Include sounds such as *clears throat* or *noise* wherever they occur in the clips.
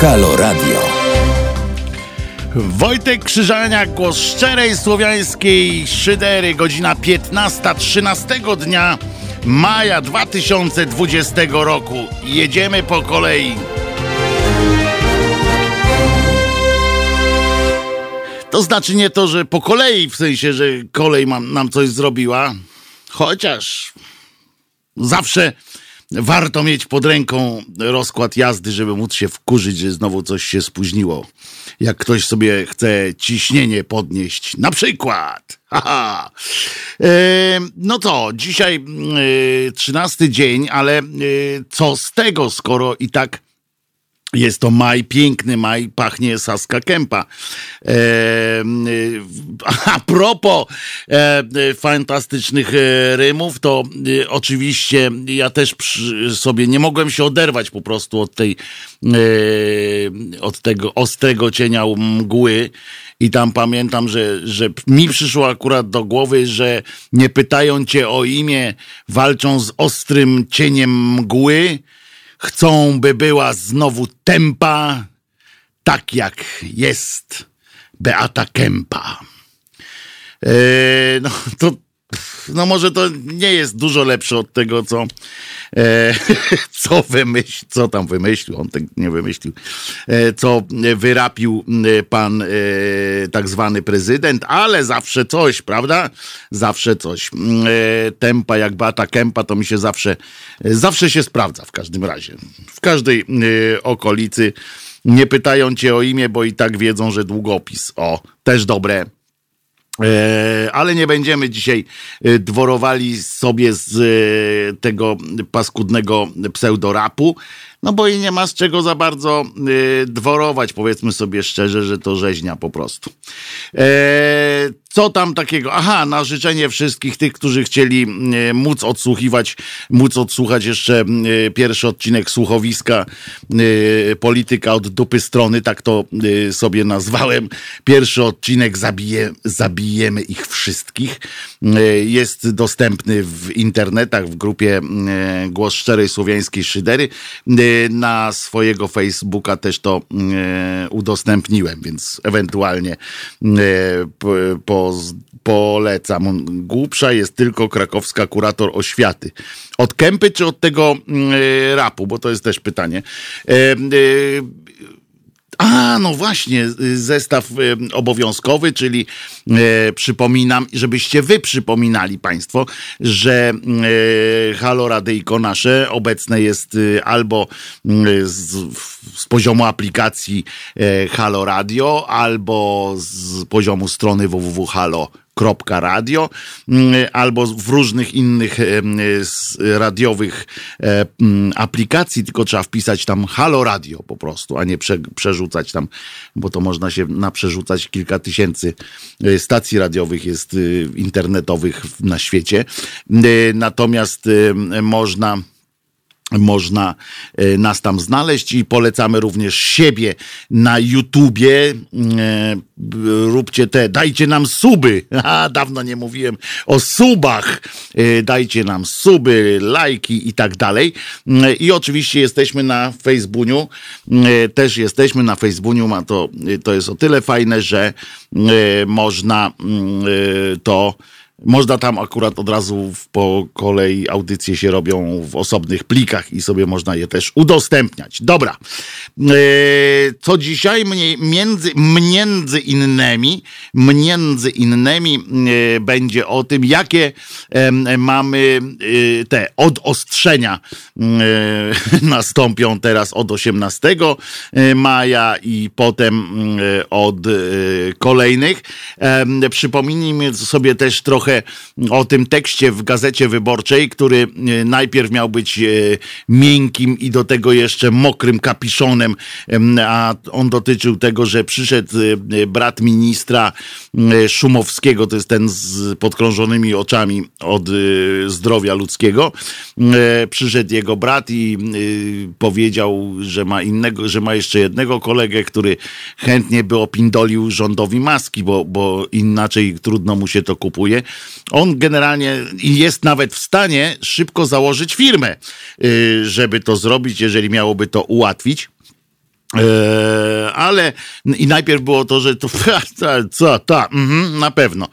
Halo Radio. Wojtek Krzyżaniak, głos szczerej słowiańskiej szydery, godzina 15, 13 dnia maja 2020 roku. Jedziemy po kolei. To znaczy nie to, że po kolei, w sensie, że kolej mam, nam coś zrobiła, chociaż zawsze warto mieć pod ręką rozkład jazdy, żeby móc się wkurzyć, że znowu coś się spóźniło. Jak ktoś sobie chce ciśnienie podnieść, na przykład. *laughs* Haha. E, no to, dzisiaj e, 13 dzień, ale e, co z tego, skoro i tak jest to maj, piękny maj, pachnie Saska Kępa. E, a propos e, fantastycznych e, rymów, to e, oczywiście ja też przy, sobie nie mogłem się oderwać po prostu od tej, e, od tego ostrego cienia mgły. I tam pamiętam, że, że mi przyszło akurat do głowy, że nie pytają cię o imię, walczą z ostrym cieniem mgły, Chcą, by była znowu tempa, tak jak jest Beata Kępa. Eee, no to no może to nie jest dużo lepsze od tego, co, e, *laughs* co wymyśl, co tam wymyślił, on tak nie wymyślił, e, co wyrapił e, pan e, tak zwany prezydent, ale zawsze coś, prawda? Zawsze coś. E, tempa jak Bata Kępa to mi się zawsze, zawsze się sprawdza w każdym razie. W każdej e, okolicy nie pytają cię o imię, bo i tak wiedzą, że długopis. O, też dobre. E, ale nie będziemy dzisiaj e, dworowali sobie z e, tego paskudnego pseudorapu, no bo i nie ma z czego za bardzo dworować, powiedzmy sobie szczerze, że to rzeźnia po prostu. Co tam takiego? Aha, na życzenie wszystkich tych, którzy chcieli móc odsłuchiwać, móc odsłuchać jeszcze pierwszy odcinek słuchowiska Polityka od dupy strony, tak to sobie nazwałem. Pierwszy odcinek zabije, zabijemy ich wszystkich. Jest dostępny w internetach, w grupie Głos Szczerej Słowiańskiej Szydery. Na swojego Facebooka też to udostępniłem, więc ewentualnie po polecam. Głupsza jest tylko krakowska kurator oświaty. Od Kępy czy od tego y, rapu? Bo to jest też pytanie. Y, y, a, no właśnie, zestaw obowiązkowy, czyli e, przypominam, żebyście wy przypominali Państwo, że e, Halo Radyjko nasze obecne jest albo z, z poziomu aplikacji e, Halo Radio, albo z poziomu strony www.halo radio mm, albo w różnych innych radiowych e, mm, aplikacji, tylko trzeba wpisać tam Halo Radio po prostu, a nie prze, przerzucać tam, bo to można się naprzerzucać kilka tysięcy e, stacji radiowych jest e, internetowych na świecie. Natomiast można można e, nas tam znaleźć i polecamy również siebie na YouTubie. E, róbcie te, dajcie nam suby. *laughs* A, dawno nie mówiłem o subach. E, dajcie nam suby, lajki i tak dalej. I oczywiście jesteśmy na Facebooku. Też jesteśmy na Facebooku. Ma to, to jest o tyle fajne, że można to można tam akurat od razu po kolei audycje się robią w osobnych plikach i sobie można je też udostępniać. Dobra. E, co dzisiaj? Między, między innymi, między innymi e, będzie o tym, jakie mamy e, te odostrzenia *laughs* nastąpią teraz od 18 maja i potem od kolejnych. Przypomnijmy sobie też trochę trochę o tym tekście w gazecie wyborczej, który e, najpierw miał być e, miękkim i do tego jeszcze mokrym kapiszonem, a on dotyczył tego, że przyszedł e, brat ministra Szumowskiego, to jest ten z podkrążonymi oczami od zdrowia ludzkiego. Przyszedł jego brat i powiedział, że ma innego, że ma jeszcze jednego kolegę, który chętnie by opindolił rządowi maski, bo, bo inaczej trudno mu się to kupuje. On generalnie jest nawet w stanie szybko założyć firmę, y, żeby to zrobić, jeżeli miałoby to ułatwić. E, ale i najpierw było to, że to *laughs* co, ta, mhm, na pewno.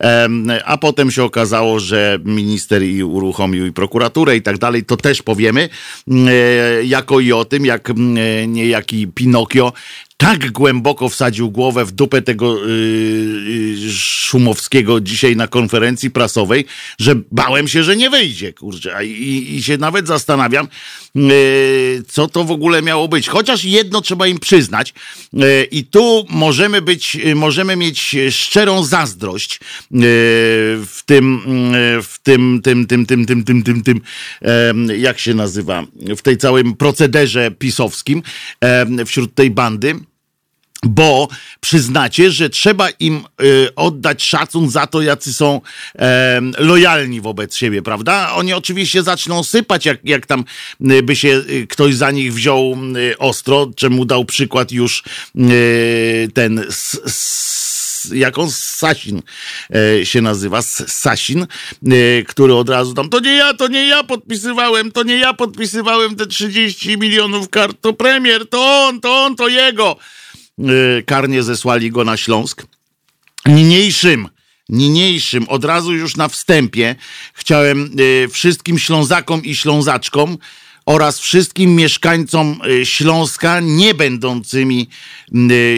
E, a potem się okazało, że minister i uruchomił i prokuraturę i tak dalej. To też powiemy e, jako i o tym, jak niejaki Pinokio tak głęboko wsadził głowę w dupę tego yy, Szumowskiego dzisiaj na konferencji prasowej, że bałem się, że nie wyjdzie, kurczę. I, i się nawet zastanawiam, yy, co to w ogóle miało być. Chociaż jedno trzeba im przyznać yy, i tu możemy być, możemy mieć szczerą zazdrość w tym, w tym, tym, tym, tym, tym, tym, tym, tym, jak się nazywa, w tej całym procederze pisowskim wśród tej bandy bo przyznacie, że trzeba im y, oddać szacun za to, jacy są y, lojalni wobec siebie, prawda? Oni oczywiście zaczną sypać, jak, jak tam y, by się y, ktoś za nich wziął y, ostro, czemu dał przykład już y, ten s, s, jak on Sasin się nazywa, Sasin, który od razu tam, to nie ja, to nie ja podpisywałem, to nie ja podpisywałem te 30 milionów kart, to premier, to on, to on, to jego. Y, karnie zesłali go na Śląsk. Niniejszym, niniejszym, od razu już na wstępie chciałem y, wszystkim Ślązakom i Ślązaczkom oraz wszystkim mieszkańcom y, Śląska, nie będącymi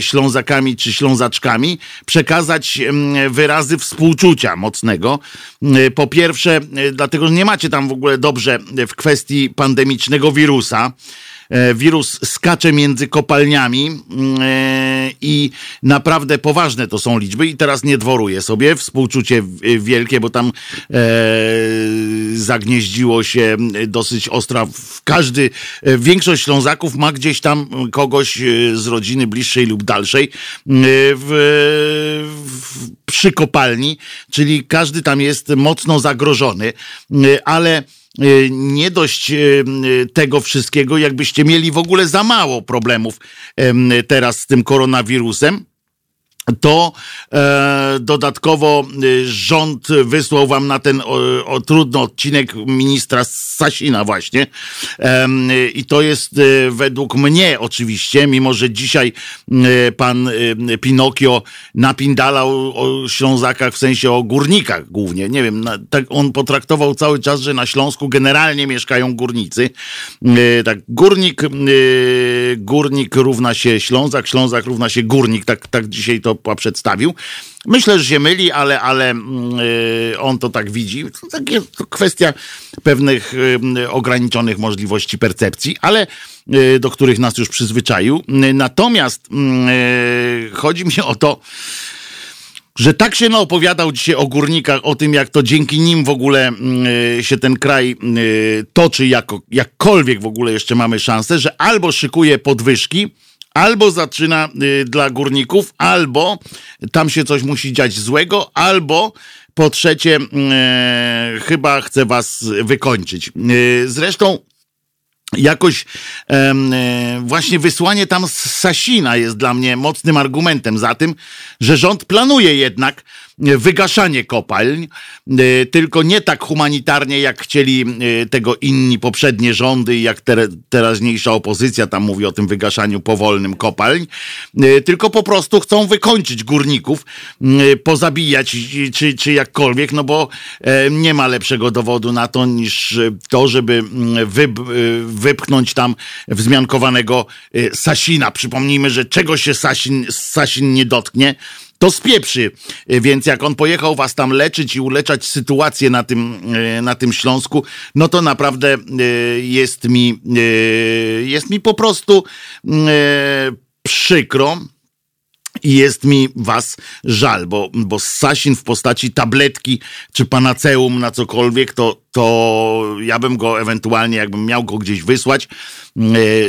Ślązakami czy Ślązaczkami, przekazać wyrazy współczucia mocnego. Po pierwsze, dlatego że nie macie tam w ogóle dobrze w kwestii pandemicznego wirusa. E, wirus skacze między kopalniami mm, e, i naprawdę poważne to są liczby. I teraz nie dworuję sobie, współczucie wielkie, bo tam e, zagnieździło się dosyć ostra, każdy, większość Ślązaków ma gdzieś tam kogoś z rodziny bliższej lub dalszej w, w, przy kopalni, czyli każdy tam jest mocno zagrożony, ale nie dość y, tego wszystkiego, jakbyście mieli w ogóle za mało problemów teraz z tym koronawirusem to e, dodatkowo e, rząd wysłał wam na ten o, o, trudny odcinek ministra Sasina właśnie. E, i to jest e, według mnie oczywiście, mimo że dzisiaj e, pan Pinokio napindalał o Ślązakach w sensie o górnikach głównie, nie wiem, na, tak on potraktował cały czas, że na Śląsku generalnie mieszkają górnicy, tak górnik górnik równa się Ślązak, Ślązak równa się górnik, tak, tak dzisiaj to przedstawił. Myślę, że się myli, ale, ale yy, on to tak widzi. To, takie, to kwestia pewnych yy, ograniczonych możliwości percepcji, ale yy, do których nas już przyzwyczaił. Natomiast yy, chodzi mi o to, że tak się naopowiadał dzisiaj o górnikach, o tym, jak to dzięki nim w ogóle y, się ten kraj y, toczy, jako, jakkolwiek w ogóle jeszcze mamy szansę, że albo szykuje podwyżki, albo zaczyna y, dla górników, albo tam się coś musi dziać złego, albo po trzecie, y, chyba chce was wykończyć. Y, zresztą jakoś e, właśnie wysłanie tam Sasina jest dla mnie mocnym argumentem za tym, że rząd planuje jednak wygaszanie kopalń, e, tylko nie tak humanitarnie, jak chcieli e, tego inni poprzednie rządy i jak te, teraźniejsza opozycja tam mówi o tym wygaszaniu powolnym kopalń, e, tylko po prostu chcą wykończyć górników, pozabijać czy, czy jakkolwiek, no bo nie ma lepszego dowodu na to niż to, żeby wy, wypchnąć tam wzmiankowanego Sasina. Przypomnijmy, że czego się Sasin, Sasin nie dotknie, to spieprzy. Więc jak on pojechał was tam leczyć i uleczać sytuację na tym, e, na tym Śląsku, no to naprawdę e, jest mi, e, jest mi po prostu przykro. I jest mi was żal, bo, bo Sasin w postaci tabletki czy panaceum na cokolwiek, to, to ja bym go ewentualnie, jakbym miał go gdzieś wysłać, e,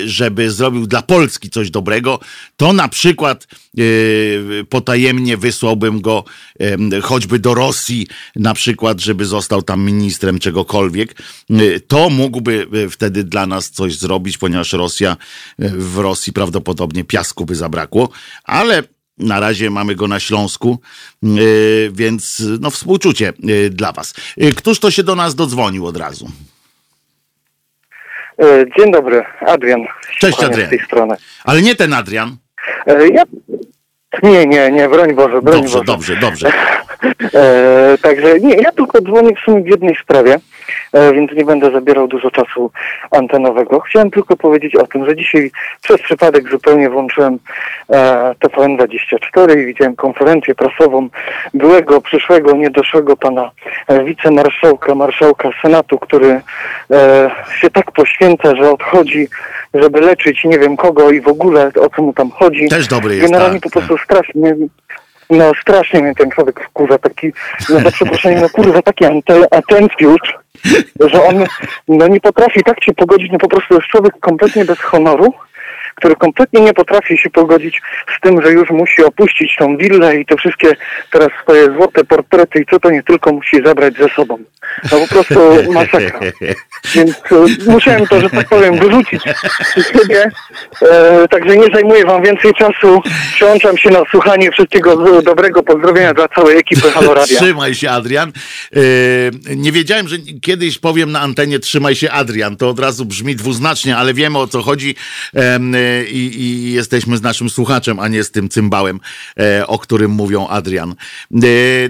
żeby zrobił dla Polski coś dobrego, to na przykład e, potajemnie wysłałbym go choćby do Rosji, na przykład, żeby został tam ministrem czegokolwiek. E, to mógłby wtedy dla nas coś zrobić, ponieważ Rosja, w Rosji prawdopodobnie piasku by zabrakło, ale na razie mamy go na Śląsku, e, więc no współczucie e, dla was. E, któż to się do nas dodzwonił od razu? E, dzień dobry, Adrian. Cześć Adrian. Z tej strony. Ale nie ten Adrian. E, ja... Nie, nie, nie, broń Boże, broń dobrze, Boże. Dobrze, dobrze, *laughs* e, Także nie, ja tylko dzwonię w sumie w jednej sprawie. E, więc nie będę zabierał dużo czasu antenowego. Chciałem tylko powiedzieć o tym, że dzisiaj przez przypadek zupełnie włączyłem e, TVN24 i widziałem konferencję prasową byłego, przyszłego, niedoszłego pana e, wicemarszałka, marszałka Senatu, który się tak poświęca, że odchodzi, żeby leczyć nie wiem kogo i w ogóle o co mu tam chodzi. Też dobry jest. Generalnie tak, po prostu tak. strasznie no strasznie mnie ten człowiek wkurza, taki, no za przeproszeniem, no kurwa, taki atencjusz, że on no nie potrafi tak się pogodzić, no po prostu jest człowiek kompletnie bez honoru, który kompletnie nie potrafi się pogodzić z tym, że już musi opuścić tą willę i te wszystkie teraz swoje złote portrety i co to nie tylko musi zabrać ze sobą. No po prostu *laughs* masakra. Więc e, musiałem to, że tak powiem, wyrzucić z siebie. E, także nie zajmuję wam więcej czasu. Przyłączam się na słuchanie wszystkiego dobrego. Pozdrowienia dla całej ekipy *laughs* Halo. Trzymaj się, Adrian. E, nie wiedziałem, że kiedyś powiem na antenie trzymaj się, Adrian. To od razu brzmi dwuznacznie, ale wiemy o co chodzi. E, i, i, jesteśmy z naszym słuchaczem, a nie z tym cymbałem, e, o którym mówią Adrian. E,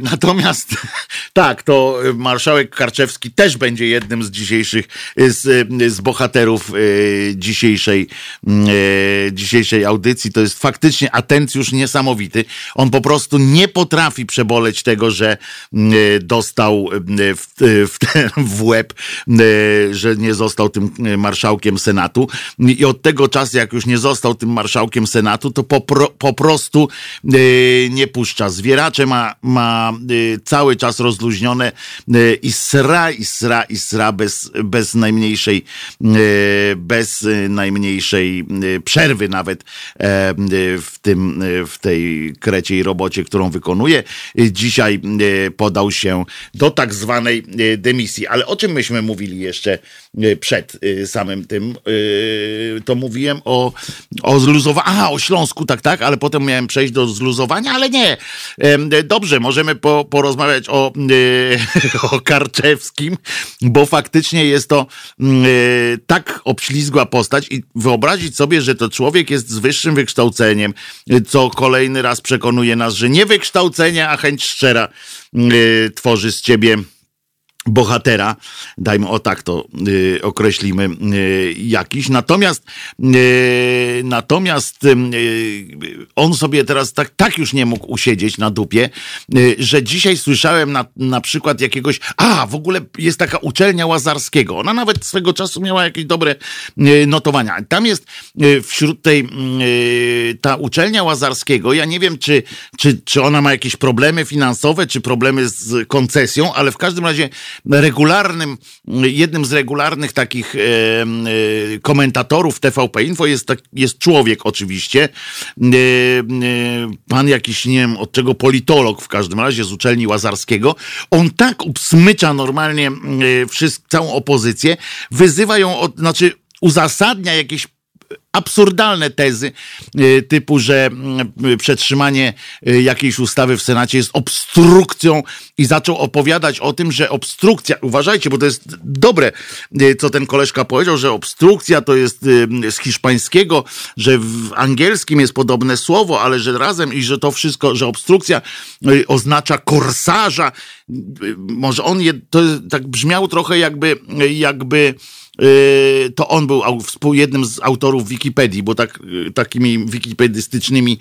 natomiast *laughs* tak, to marszałek Karczewski też będzie jednym z dzisiejszych, z, z bohaterów e, dzisiejszej, dzisiejszej audycji. To jest faktycznie atencjusz niesamowity. On po prostu nie potrafi przeboleć tego, że dostał w, w, w łeb, że nie został tym marszałkiem Senatu. I od tego czasu, jak już nie został tym marszałkiem Senatu, to po, po prostu yy, nie puszcza. Zwieracze ma, ma yy, cały czas rozluźnione yy, i sra, i sra, i sra bez, bez najmniejszej bez najmniejszej przerwy nawet w tym, w tej kreciej robocie, którą wykonuje. Dzisiaj podał się do tak zwanej demisji. Ale o czym myśmy mówili jeszcze przed samym tym? To mówiłem o o zluzowaniu. Aha, o Śląsku, tak, tak, ale potem miałem przejść do zluzowania, ale nie. Dobrze, możemy po, porozmawiać o, *laughs* o Karczewskim, bo faktycznie jest to tak obślizgła postać i wyobrazić sobie, że to człowiek jest z wyższym wykształceniem, co kolejny raz przekonuje nas, że nie wykształcenie, a chęć szczera tworzy z ciebie bohatera, dajmy o tak to y, określimy y, jakiś. Natomiast y, natomiast y, on sobie teraz tak, tak już nie mógł usiedzieć na dupie, y, że dzisiaj słyszałem na, na przykład jakiegoś, a w ogóle jest taka uczelnia Łazarskiego. Ona nawet swego czasu miała jakieś dobre y, notowania. Tam jest wśród tej ta uczelnia Łazarskiego, ja nie wiem czy, czy, czy ona ma jakieś problemy finansowe, czy problemy z koncesją, ale w każdym razie regularnym, jednym z regularnych takich e, e, komentatorów TVP Info jest, tak, jest człowiek oczywiście, e, pan jakiś, nie wiem od czego, politolog w każdym razie z uczelni Łazarskiego. On tak obsmycza normalnie wszystko, całą opozycję, wyzywa ją, od, znaczy uzasadnia jakieś absurdalne tezy y, typu, że mm, przetrzymanie y, jakiejś ustawy w Senacie jest obstrukcją i zaczął opowiadać o tym, że obstrukcja, uważajcie, bo to jest dobre, y, co ten koleżka powiedział, że obstrukcja to jest z hiszpańskiego, że w angielskim jest podobne słowo, ale że razem i że to wszystko, że obstrukcja oznacza korsarza. Może on, je, to tak brzmiał trochę jakby, jakby to on był jednym z autorów Wikipedii, bo tak, yy, takimi wikipedystycznymi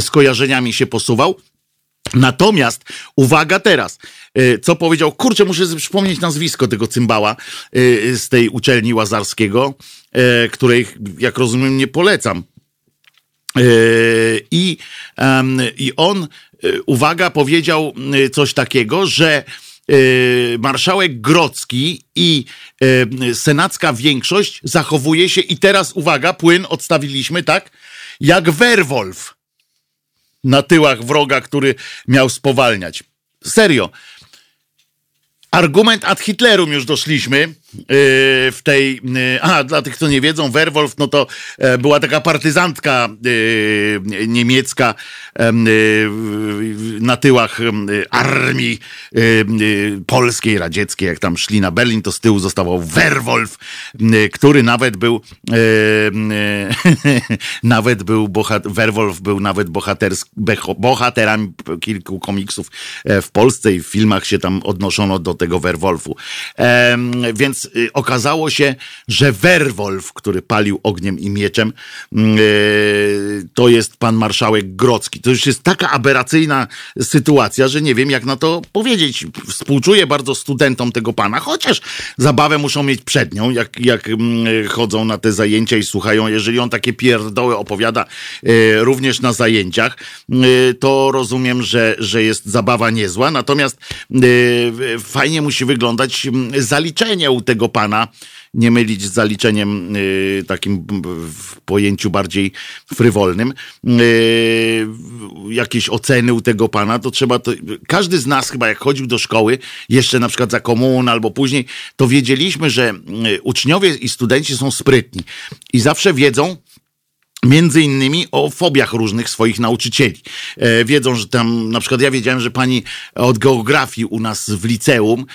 skojarzeniami się posuwał. Natomiast uwaga teraz, yy, co powiedział, kurczę, muszę przypomnieć nazwisko tego cymbała z tej uczelni Łazarskiego, której, jak rozumiem, nie polecam. I, I on, uwaga, powiedział coś takiego, że Y, marszałek Grocki i y, senacka większość zachowuje się i teraz uwaga, płyn odstawiliśmy, tak? Jak Werwolf na tyłach wroga, który miał spowalniać. Serio. Argument ad Hitlerum już doszliśmy w tej, a dla tych, kto nie wiedzą, Werwolf, no to była taka partyzantka niemiecka na tyłach armii polskiej, radzieckiej, jak tam szli na Berlin, to z tyłu zostawał Werwolf, który nawet był *laughs* nawet był Werwolf był nawet bohatersk, bohaterami kilku komiksów w Polsce i w filmach się tam odnoszono do tego Werwolfu. Więc y, okazało się, że Werwolf, który palił ogniem i mieczem, mm, y, to jest pan marszałek Grocki. To już jest taka aberracyjna sytuacja, że nie wiem jak na to powiedzieć. Współczuję bardzo studentom tego pana, chociaż zabawę muszą mieć przed nią, jak, jak mm, chodzą na te zajęcia i słuchają, jeżeli on takie pierdoły opowiada y, również na zajęciach, to rozumiem, że, że jest zabawa niezła, natomiast fajnie musi wyglądać mm, zaliczenie u tego pana, nie mylić z zaliczeniem y, takim w pojęciu bardziej frywolnym, y, jakieś oceny u tego pana, to trzeba to, każdy z nas chyba jak chodził do szkoły, jeszcze na przykład za komun albo później, to wiedzieliśmy, że y, uczniowie i studenci są sprytni i zawsze wiedzą, Między innymi o fobiach różnych swoich nauczycieli. E, wiedzą, że tam, na przykład ja wiedziałem, że pani od geografii u nas w liceum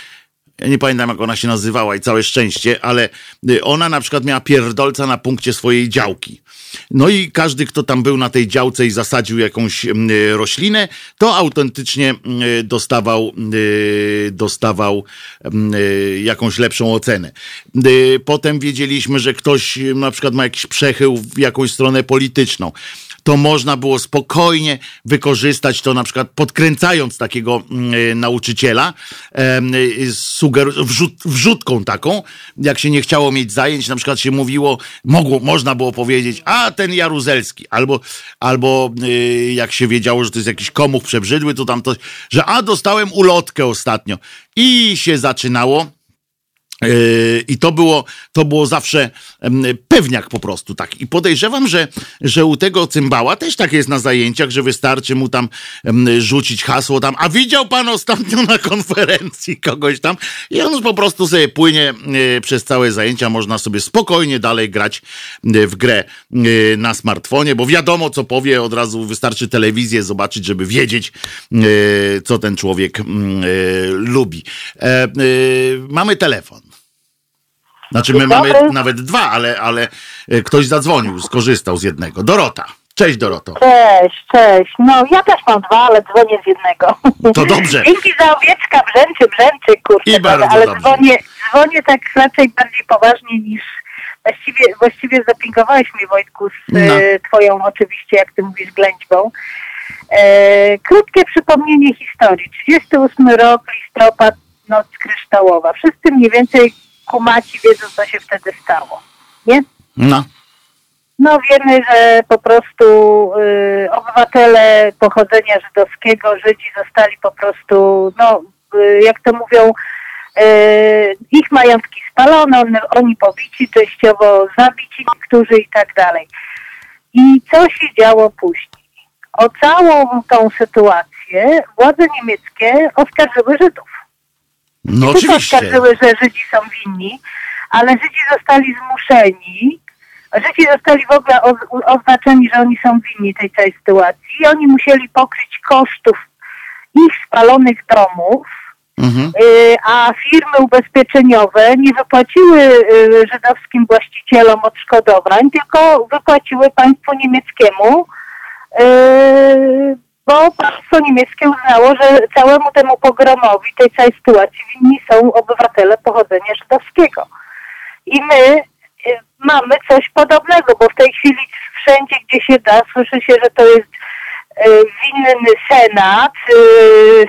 ja nie pamiętam jak ona się nazywała i całe szczęście, ale y, ona na przykład miała pierdolca na punkcie swojej działki. No i każdy, kto tam był na tej działce i zasadził jakąś y, roślinę, to autentycznie y, dostawał, dostawał jakąś lepszą ocenę. Potem wiedzieliśmy, że ktoś na przykład ma jakiś przechył w jakąś stronę polityczną to można było spokojnie wykorzystać to na przykład podkręcając takiego e, nauczyciela, e, suger, wrzut, wrzutką taką, jak się nie chciało mieć zajęć, na przykład się mówiło, mogło, można było powiedzieć, a ten Jaruzelski, albo, albo e, jak się wiedziało, że to jest jakiś komuch przebrzydły, to tam to, że a dostałem ulotkę ostatnio. I się zaczynało I to było, to było zawsze pewniak po prostu, tak. I podejrzewam, że, że u tego cymbała też tak jest na zajęciach, że wystarczy mu tam rzucić hasło tam, a widział pan ostatnio na konferencji kogoś tam i on po prostu sobie płynie yy, przez całe zajęcia, można sobie spokojnie dalej grać yy, w grę na smartfonie, bo wiadomo co powie, od razu wystarczy telewizję zobaczyć, żeby wiedzieć, co ten człowiek lubi. E, mamy telefon. Znaczy my mamy nawet dwa, ale, ale e, ktoś zadzwonił, skorzystał z jednego. Dorota. Cześć Doroto. Cześć, cześć. No ja też mam dwa, ale dzwonię z jednego. To dobrze. Dzięki za owieczka brzęczy, brzęczy, kurczę. I bardzo ale dobrze. dzwonię, dzwonię tak raczej bardziej poważnie niż właściwie, właściwie zapingowałeś mnie Wojtku z no. E, twoją oczywiście, jak ty mówisz, ględźbą. E, krótkie przypomnienie historii. 38 rok, listopad, noc kryształowa. Wszyscy mniej więcej kumaci wiedzą, co się wtedy stało. Nie? No. No wiemy, że po prostu y, obywatele pochodzenia żydowskiego, Żydzi zostali po prostu, no y, jak to mówią, y, ich majątki spalone, on, oni pobici, częściowo zabici niektórzy i tak dalej. I co się działo później? O całą tą sytuację władze niemieckie oskarżyły Żydów. No oczywiście. oskarżyły, że Żydzi są winni, ale Żydzi zostali zmuszeni, Żydzi zostali w ogóle oznaczeni, że oni są winni tej całej sytuacji i oni musieli pokryć kosztów ich spalonych domów, mhm. Y, a firmy ubezpieczeniowe nie wypłaciły y, żydowskim właścicielom odszkodowań, tylko wypłaciły państwu niemieckiemu y, bo państwo niemieckie uznało, że całemu temu pogromowi, tej całej sytuacji winni są obywatele pochodzenia żydowskiego. I my y, mamy coś podobnego, bo w tej chwili wszędzie, gdzie się da, słyszy się, że to jest y, winny senat, y,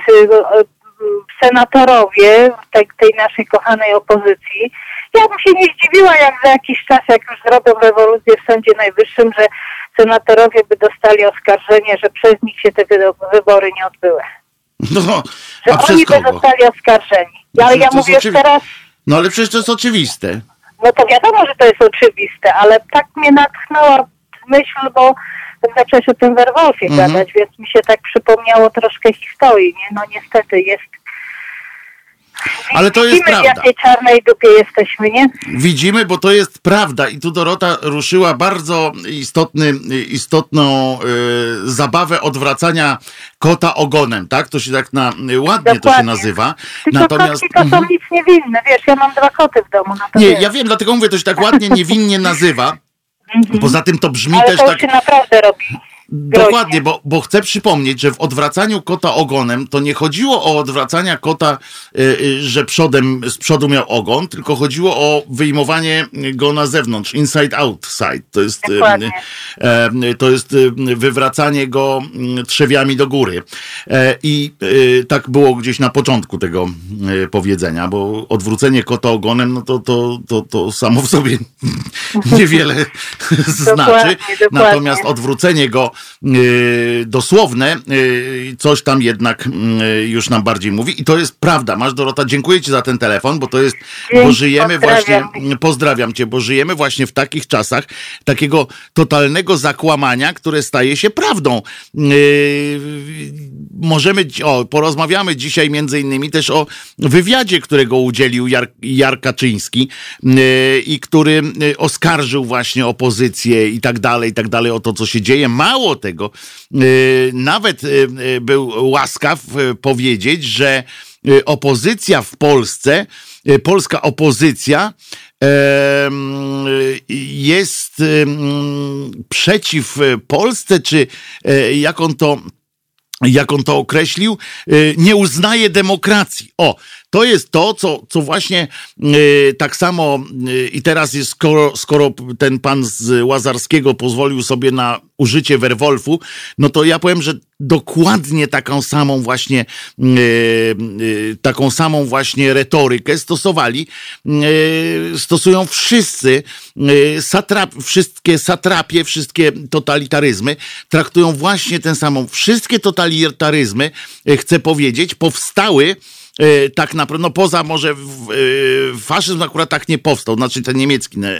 senatorowie tej, tej naszej kochanej opozycji. Ja bym się nie zdziwiła, jak za jakiś czas, jak już zrobią rewolucję w Sądzie Najwyższym, że senatorowie by dostali oskarżenie, że przez nich się te wybory nie odbyły. No, że oni by dostali oskarżeni. Ale ja mówię oczywi... teraz... No ale przecież to jest oczywiste. No to wiadomo, że to jest oczywiste, ale tak mnie natchnęła myśl, bo zaczęłaś o tym Werwolfie mhm. gadać, więc mi się tak przypomniało troszkę historii. Nie? No niestety jest Ale to jest Widzimy, w prawda. jakiej czarnej dupie jesteśmy, nie? Widzimy, bo to jest prawda i tu Dorota ruszyła bardzo istotny, istotną y, zabawę odwracania kota ogonem, tak? To się tak na, ładnie to się Dokładnie. nazywa. Tylko Natomiast kotki to są nic niewinne, wiesz, ja mam dwa koty w domu, no nie, wiesz. ja wiem, dlatego mówię, to się tak ładnie niewinnie nazywa. Poza tym to brzmi Ale też to tak naprawdę robi. Dokładnie, bo, bo chcę przypomnieć, że w odwracaniu kota ogonem to nie chodziło o odwracania kota, y, y, że przodem, z przodu miał ogon, tylko chodziło o wyjmowanie go na zewnątrz, inside outside. To jest, y, Dokładnie. to jest wywracanie go trzewiami do góry. E, I tak było gdzieś na początku tego powiedzenia, bo odwrócenie kota ogonem, no to, to, to, to samo w sobie *laughs* niewiele *laughs* znaczy. dokładnie. Natomiast odwrócenie go dosłowne, y, coś tam jednak y, już nam bardziej mówi. I to jest prawda. Masz Dorota, dziękuję Ci za ten telefon, bo to jest, bo żyjemy pozdrawiam. właśnie, pozdrawiam Cię, bo żyjemy właśnie w takich czasach takiego totalnego zakłamania, które staje się prawdą. Możemy, o, porozmawiamy dzisiaj między innymi też o wywiadzie, którego udzielił Jar, Jar Kaczyński y, i który y, oskarżył właśnie opozycję i tak dalej, i tak dalej o to, co się dzieje. Mało tego, y, nawet y, y, był łaskaw y, powiedzieć, że opozycja w Polsce, polska opozycja jest przeciw Polsce, czy jak on to jak on to określił, y, nie uznaje demokracji. O, to jest to, co, co właśnie y, tak samo y, i teraz jest, skoro, skoro ten pan z Łazarskiego pozwolił sobie na użycie Werwolfu, no to ja powiem, że dokładnie taką samą właśnie y, y, taką samą właśnie retorykę stosowali, y, stosują wszyscy y, satrap, wszystkie satrapie, wszystkie totalitaryzmy traktują właśnie ten samą. Wszystkie totalitaryzmy, y, chcę powiedzieć, powstały tak naprawdę, no poza może e, faszyzm akurat tak nie powstał, znaczy ten niemiecki e,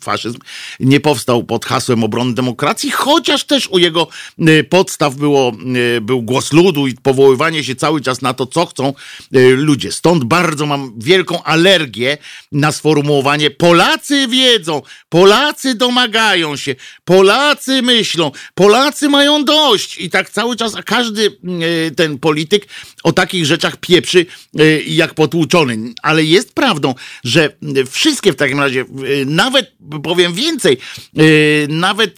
faszyzm nie powstał pod hasłem obrony demokracji, chociaż też u jego e, podstaw było, e, był głos ludu i powoływanie się cały czas na to, co chcą e, ludzie. Stąd bardzo mam wielką alergię na sformułowanie Polacy wiedzą, Polacy domagają się, Polacy myślą, Polacy mają dość i tak cały czas, a każdy e, ten polityk o takich rzeczach pieprzy e, jak potłuczony. Ale jest prawdą, że wszystkie w takim razie, e, nawet powiem więcej, e, nawet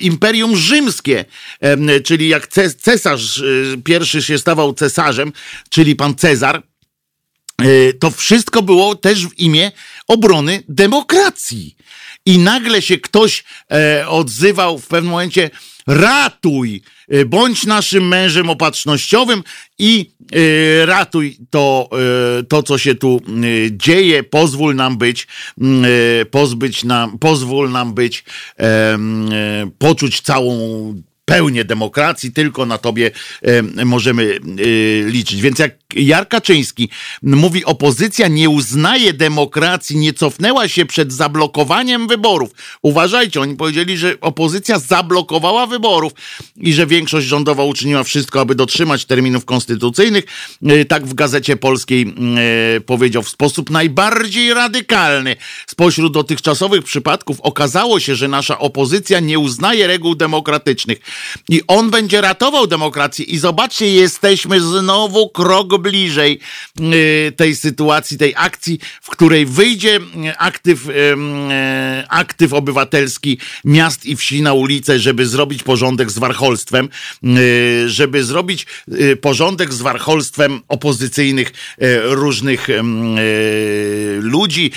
Imperium Rzymskie, czyli jak ce- cesarz pierwszy się stawał cesarzem, czyli pan Cezar, to wszystko było też w imię obrony demokracji. I nagle się ktoś e, odzywał w pewnym momencie: ratuj, e, bądź naszym mężem opatrznościowym i e, ratuj to, e, to, co się tu dzieje, pozwól nam być, pozbyć nam, pozwól nam być, poczuć całą pełnię demokracji, tylko na tobie możemy liczyć. Więc jak Jar Kaczyński mówi, opozycja nie uznaje demokracji, nie cofnęła się przed zablokowaniem wyborów. Uważajcie, oni powiedzieli, że opozycja zablokowała wyborów i że większość rządowa uczyniła wszystko, aby dotrzymać terminów konstytucyjnych. E, Tak w Gazecie Polskiej e, powiedział w sposób najbardziej radykalny. Spośród dotychczasowych przypadków okazało się, że nasza opozycja nie uznaje reguł demokratycznych. I on będzie ratował demokrację. I zobaczcie, jesteśmy znowu krok bliżej y, tej sytuacji, tej akcji, w której wyjdzie y, aktyw, y, aktyw obywatelski miast i wsi na ulicę, żeby zrobić porządek z warcholstwem, żeby zrobić porządek z warcholstwem opozycyjnych różnych ludzi,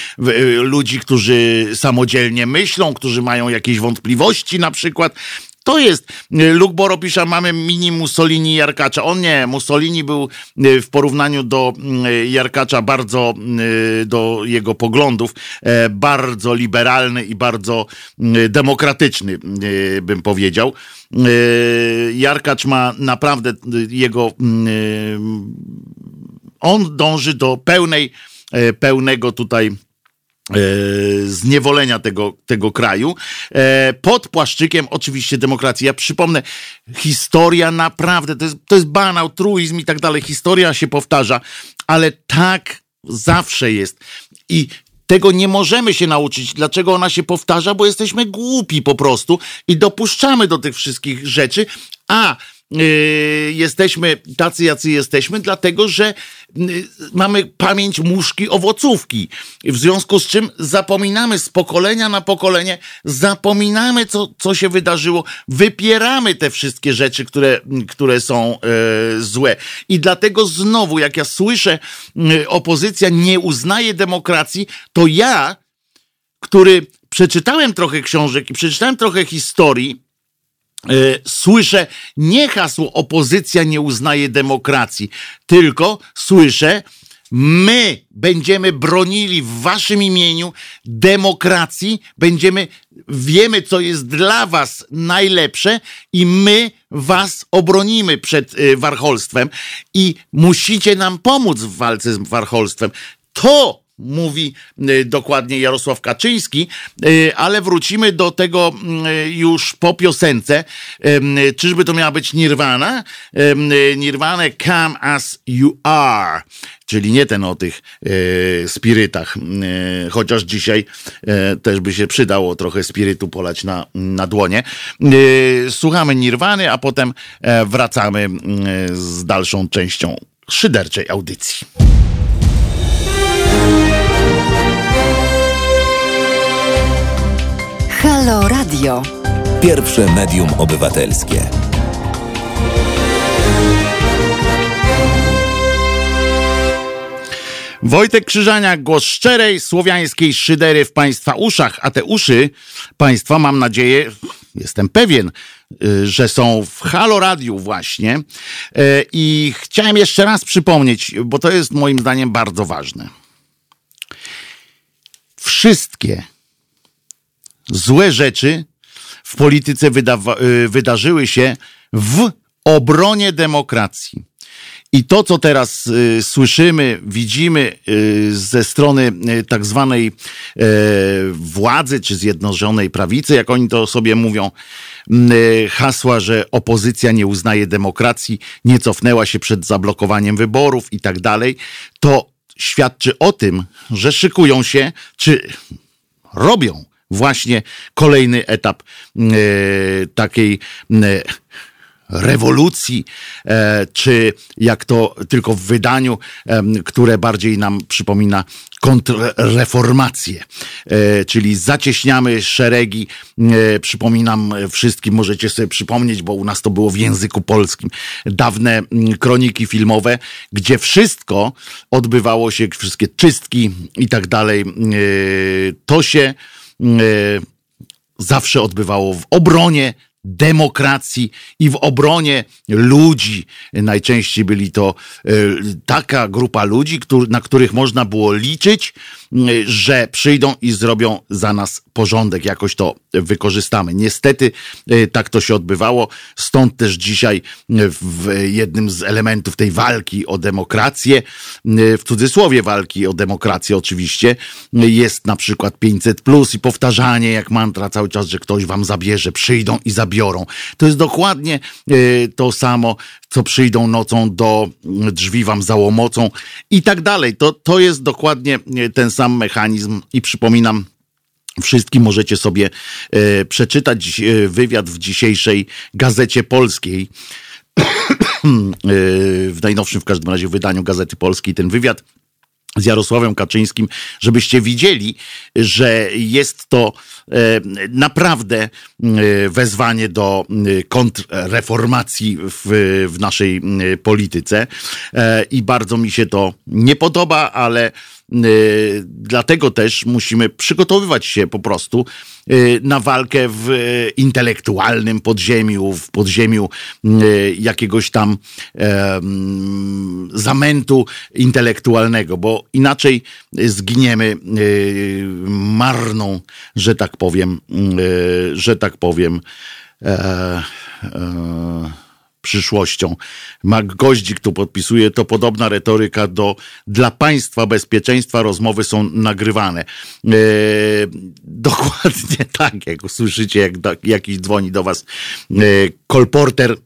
ludzi, którzy samodzielnie myślą, którzy mają jakieś wątpliwości na przykład. To jest, Luke Boro pisze, mamy mini Mussolini Jarkacza. On nie, Mussolini był y, w porównaniu do y, Jarkacza bardzo, y, do jego poglądów, e, bardzo liberalny i bardzo demokratyczny, bym powiedział. Jarkacz ma naprawdę jego, on dąży do pełnej, pełnego tutaj zniewolenia tego, tego kraju pod płaszczykiem oczywiście demokracji. Ja przypomnę, historia naprawdę, to jest, to jest banał, truizm i tak dalej, historia się powtarza, ale tak zawsze jest. I tego nie możemy się nauczyć. Dlaczego ona się powtarza? Bo jesteśmy głupi po prostu i dopuszczamy do tych wszystkich rzeczy, a jesteśmy tacy, jacy jesteśmy, dlatego że yy, mamy pamięć muszki owocówki. W związku z czym zapominamy z pokolenia na pokolenie, zapominamy, co, co się wydarzyło, wypieramy te wszystkie rzeczy, które, które są yy, złe. I dlatego znowu, jak ja słyszę, opozycja nie uznaje demokracji, to ja, który przeczytałem trochę książek i przeczytałem trochę historii, E, słyszę nie hasło opozycja nie uznaje demokracji, tylko słyszę my będziemy bronili w waszym imieniu demokracji, będziemy, wiemy co jest dla was najlepsze i my was obronimy przed e, warcholstwem i musicie nam pomóc w walce z warcholstwem. To mówi y, dokładnie Jarosław Kaczyński, y, ale wrócimy do tego y, już po piosence. Czyżby to miała być Nirvana? Nirvana Come As You Are, czyli nie ten o tych spirytach, chociaż dzisiaj też by się przydało trochę spirytu polać na, na dłonie. Słuchamy Nirwany, a potem e, wracamy z dalszą częścią szyderczej audycji. Halo Radio. Pierwsze medium obywatelskie. Wojtek Krzyżania, głos szczerej słowiańskiej szydery w Państwa uszach, a te uszy Państwa, mam nadzieję, jestem pewien, y, że są w Halo Radiu właśnie. Y, I chciałem jeszcze raz przypomnieć, bo to jest moim zdaniem bardzo ważne. Wszystkie złe rzeczy w polityce y, wydarzyły się w obronie demokracji. I to, co teraz y, słyszymy, widzimy y, ze strony y, tak zwanej e, władzy, czy Zjednoczonej Prawicy, jak oni to sobie mówią, y, hasła, że opozycja nie uznaje demokracji, nie cofnęła się przed zablokowaniem wyborów i tak dalej, to świadczy o tym, że szykują się, czy robią właśnie kolejny etap e, takiej e, rewolucji, e, czy jak to tylko w wydaniu, które bardziej nam przypomina kontrreformację, czyli zacieśniamy szeregi. Przypominam wszystkim, możecie sobie przypomnieć, bo u nas to było w języku polskim, dawne kroniki filmowe, gdzie wszystko odbywało się, wszystkie czystki i tak dalej. To się zawsze odbywało w obronie demokracji i w obronie ludzi. Najczęściej byli to e, taka grupa ludzi, na których można było liczyć, że przyjdą i zrobią za nas porządek, jakoś to wykorzystamy. Niestety e, tak to się odbywało, stąd też dzisiaj w jednym z elementów tej walki o demokrację, w cudzysłowie walki o demokrację oczywiście, jest na przykład 500 plus i powtarzanie jak mantra cały czas, że ktoś wam zabierze, przyjdą i zabiorą. To jest dokładnie to samo, co przyjdą nocą do drzwi wam załomocą i tak dalej. To, to jest dokładnie e, ten sam mechanizm i przypominam, Wszystkim możecie sobie e, przeczytać e, wywiad w dzisiejszej Gazecie Polskiej. *coughs* w najnowszym w każdym razie wydaniu Gazety Polskiej ten wywiad z Jarosławem Kaczyńskim, żebyście widzieli, że jest to e, naprawdę e, wezwanie do e, kontrreformacji w, w naszej polityce. I bardzo mi się to nie podoba, ale dlatego też musimy przygotowywać się po prostu na walkę w intelektualnym podziemiu, w podziemiu y, jakiegoś tam zamętu intelektualnego, bo inaczej zginiemy marną, że tak powiem, że tak powiem, e, e, przyszłością. Mak Goździk tu podpisuje, to podobna retoryka do dla państwa bezpieczeństwa rozmowy są nagrywane. E, dokładnie *laughs* tak, jak usłyszycie, jak jakiś dzwoni do was e, kolporter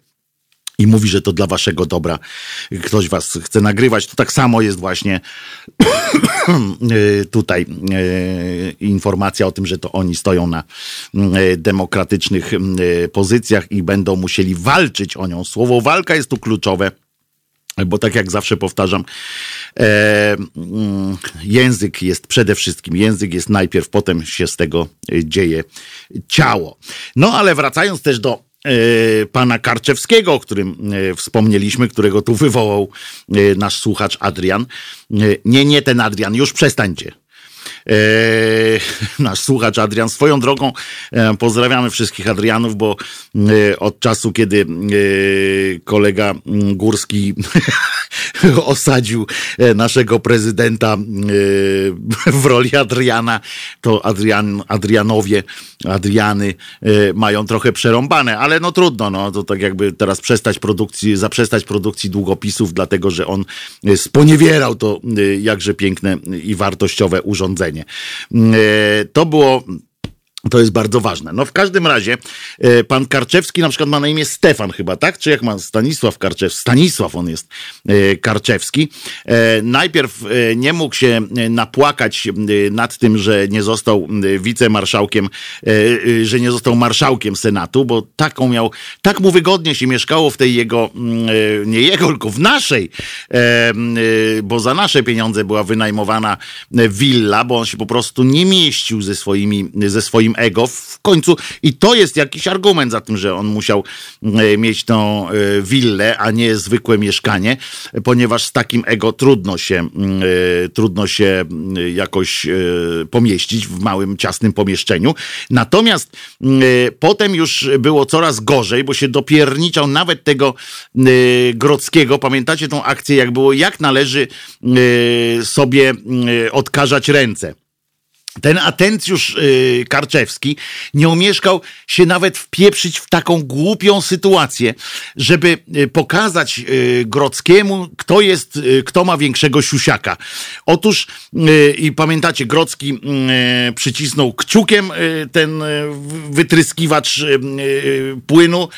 i mówi, że to dla waszego dobra. Ktoś was chce nagrywać. To tak samo jest właśnie *coughs* tutaj e, informacja o tym, że to oni stoją na e, demokratycznych e, pozycjach i będą musieli walczyć o nią. Słowo walka jest tu kluczowe. Bo tak jak zawsze powtarzam, e, mm, język jest przede wszystkim, język jest najpierw, potem się z tego dzieje ciało. No ale wracając też do E, pana Karczewskiego, o którym e, wspomnieliśmy, którego tu wywołał e, nasz słuchacz Adrian. Nie, nie ten Adrian, już przestańcie. E, *laughs* nasz słuchacz Adrian. Swoją drogą e, pozdrawiamy wszystkich Adrianów, bo e, od czasu, kiedy kolega Górski *laughs* osadził naszego prezydenta w roli Adriana, to Adrian, Adrianowie, Adriany mają trochę przerąbane, ale no trudno, no to tak jakby teraz przestać produkcji, zaprzestać produkcji długopisów, dlatego że on sponiewierał to jakże piękne i wartościowe urządzenie. Mm, e, to było to jest bardzo ważne. No w każdym razie e, pan Karczewski na przykład ma na imię Stefan chyba, tak? Czy jak ma Stanisław Karczewski? Stanisław on jest e, Karczewski. E, najpierw nie mógł się napłakać nad tym, że nie został wicemarszałkiem, że nie został marszałkiem Senatu, bo taką miał, tak mu wygodnie się mieszkało w tej jego, nie jego, tylko w naszej, bo za nasze pieniądze była wynajmowana willa, bo on się po prostu nie mieścił ze swoimi, ze swoimi swoim ego w końcu. I to jest jakiś argument za tym, że on musiał e, mieć tą e, willę, a nie zwykłe mieszkanie, ponieważ z takim ego trudno się, e, trudno się jakoś pomieścić w małym, ciasnym pomieszczeniu. Natomiast potem już było coraz gorzej, bo się dopierniczał nawet tego Grodzkiego. Pamiętacie tą akcję, jak było, jak należy sobie odkażać ręce ten atencjusz yy, Karczewski nie umieszkał się nawet wpieprzyć w taką głupią sytuację, żeby yy, pokazać yy, Grockiemu, kto jest, y, kto ma większego siusiaka. Otóż, y, i pamiętacie, Grocki y, przycisnął kciukiem ten wytryskiwacz płynu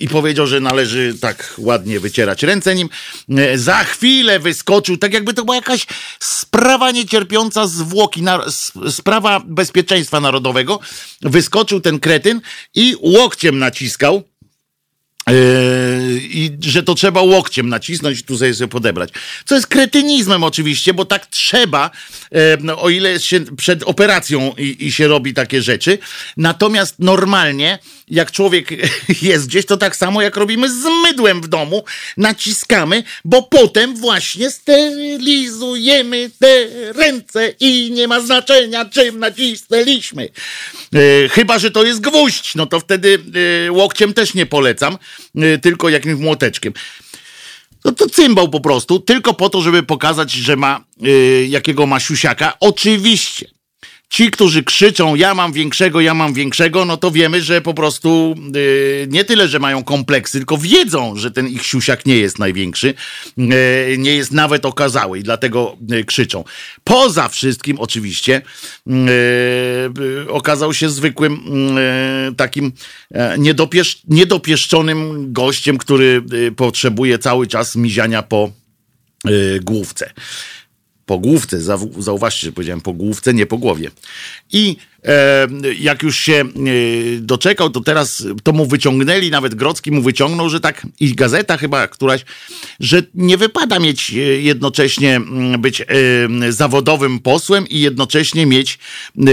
i powiedział, że należy tak ładnie wycierać ręce nim. Za chwilę wyskoczył, tak jakby to była jakaś sprawa niecierpiąca zwłoki sprawa bezpieczeństwa narodowego, wyskoczył ten kretyn i łokciem naciskał Yy, I że to trzeba łokciem nacisnąć tu sobie, sobie podebrać. Co jest kretynizmem oczywiście, bo tak trzeba, yy, o ile się przed operacją i, i, się robi takie rzeczy. Natomiast normalnie, jak człowiek *laughs* jest gdzieś, to tak samo jak robimy z mydłem w domu, naciskamy, bo potem właśnie sterylizujemy te ręce i nie ma znaczenia, czym nacisnęliśmy. Yy, chyba, że to jest gwóźdź, no to wtedy łokciem też nie polecam Y, tylko jakimś młoteczkiem. No to cymbał po prostu, tylko po to, żeby pokazać, że ma jakiego ma siusiaka. Oczywiście ci, którzy krzyczą, ja mam większego, ja mam większego, no to wiemy, że po prostu yy, nie tyle, że mają kompleksy, tylko wiedzą, że ten ich siusiak nie jest największy, yy, nie jest nawet okazały i dlatego yy, krzyczą. Poza wszystkim, oczywiście, okazał się zwykłym takim niedopiesz niedopieszczonym gościem, który potrzebuje cały czas miziania po główce po główce, zauważcie, że powiedziałem po główce, nie po głowie. I jak już się e, doczekał, to teraz to mu wyciągnęli, nawet Grocki mu wyciągnął, że tak, i gazeta chyba któraś, że nie wypada mieć e, jednocześnie być e, zawodowym posłem i jednocześnie mieć e,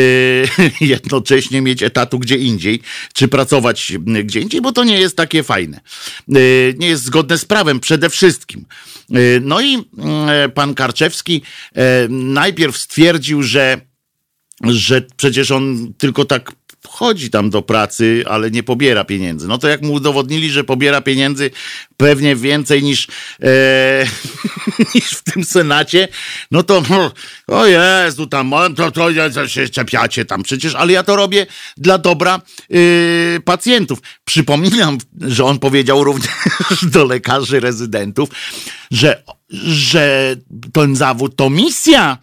*laughs* jednocześnie mieć etatu gdzie indziej, czy pracować gdzie indziej, bo to nie jest takie fajne. E, nie jest zgodne z prawem przede wszystkim. No i pan Karczewski najpierw stwierdził, że że przecież on tylko tak chodzi tam do pracy, ale nie pobiera pieniędzy. No to jak mu udowodnili, że pobiera pieniędzy pewnie więcej niż, e, *laughs* niż w tym Senacie, no to o Jezu, tam to, to, to się czepiacie tam przecież, ale ja to robię dla dobra y, pacjentów. Przypominam, że on powiedział również *laughs* do lekarzy rezydentów, że, że ten zawód to misja,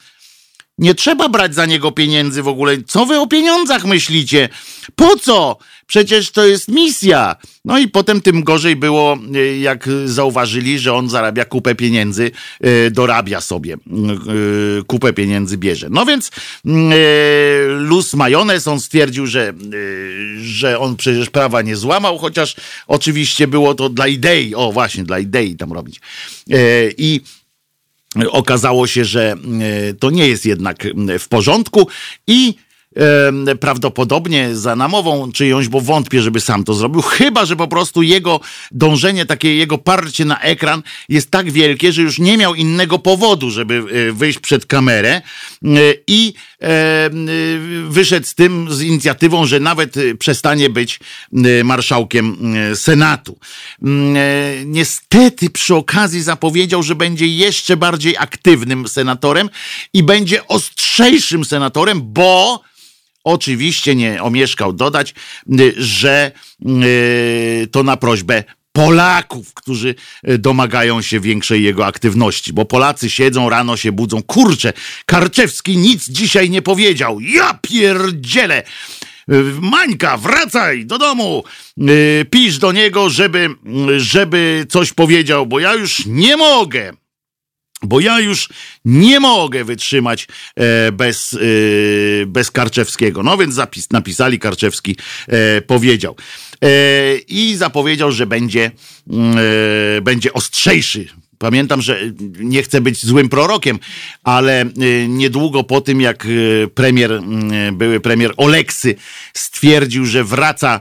nie trzeba brać za niego pieniędzy w ogóle. Co wy o pieniądzach myślicie? Po co? Przecież to jest misja. No i potem tym gorzej było, e, jak zauważyli, że on zarabia kupę pieniędzy, e, dorabia sobie, e, kupę pieniędzy bierze. No więc luz majonez, on stwierdził, że, że on przecież prawa nie złamał, chociaż oczywiście było to dla idei, o właśnie, dla idei tam robić. I okazało się, że e, to nie jest jednak w porządku i prawdopodobnie za namową czyjąś, bo wątpię, żeby sam to zrobił, chyba, że po prostu jego dążenie, takie jego parcie na ekran jest tak wielkie, że już nie miał innego powodu, żeby e, wyjść przed kamerę e, i e, wyszedł z tym, z inicjatywą, że nawet przestanie być marszałkiem Senatu. Mm, niestety przy okazji zapowiedział, że będzie jeszcze bardziej aktywnym senatorem i będzie ostrzejszym senatorem, bo Oczywiście nie omieszkał dodać, że to na prośbę Polaków, którzy y, domagają się większej jego aktywności, bo Polacy siedzą, rano się budzą. Kurczę, Karczewski nic dzisiaj nie powiedział. Ja pierdzielę! Mańka, wracaj do domu! Pisz do niego, żeby, żeby coś powiedział, bo ja już nie mogę bo ja już nie mogę wytrzymać e, bez, e, bez Karczewskiego. No więc zapis, napisali, Karczewski e, powiedział. I zapowiedział, że będzie, mm, będzie ostrzejszy Pamiętam, że nie chcę być złym prorokiem, ale niedługo po tym, jak premier, mm, były premier Oleksy stwierdził, że wraca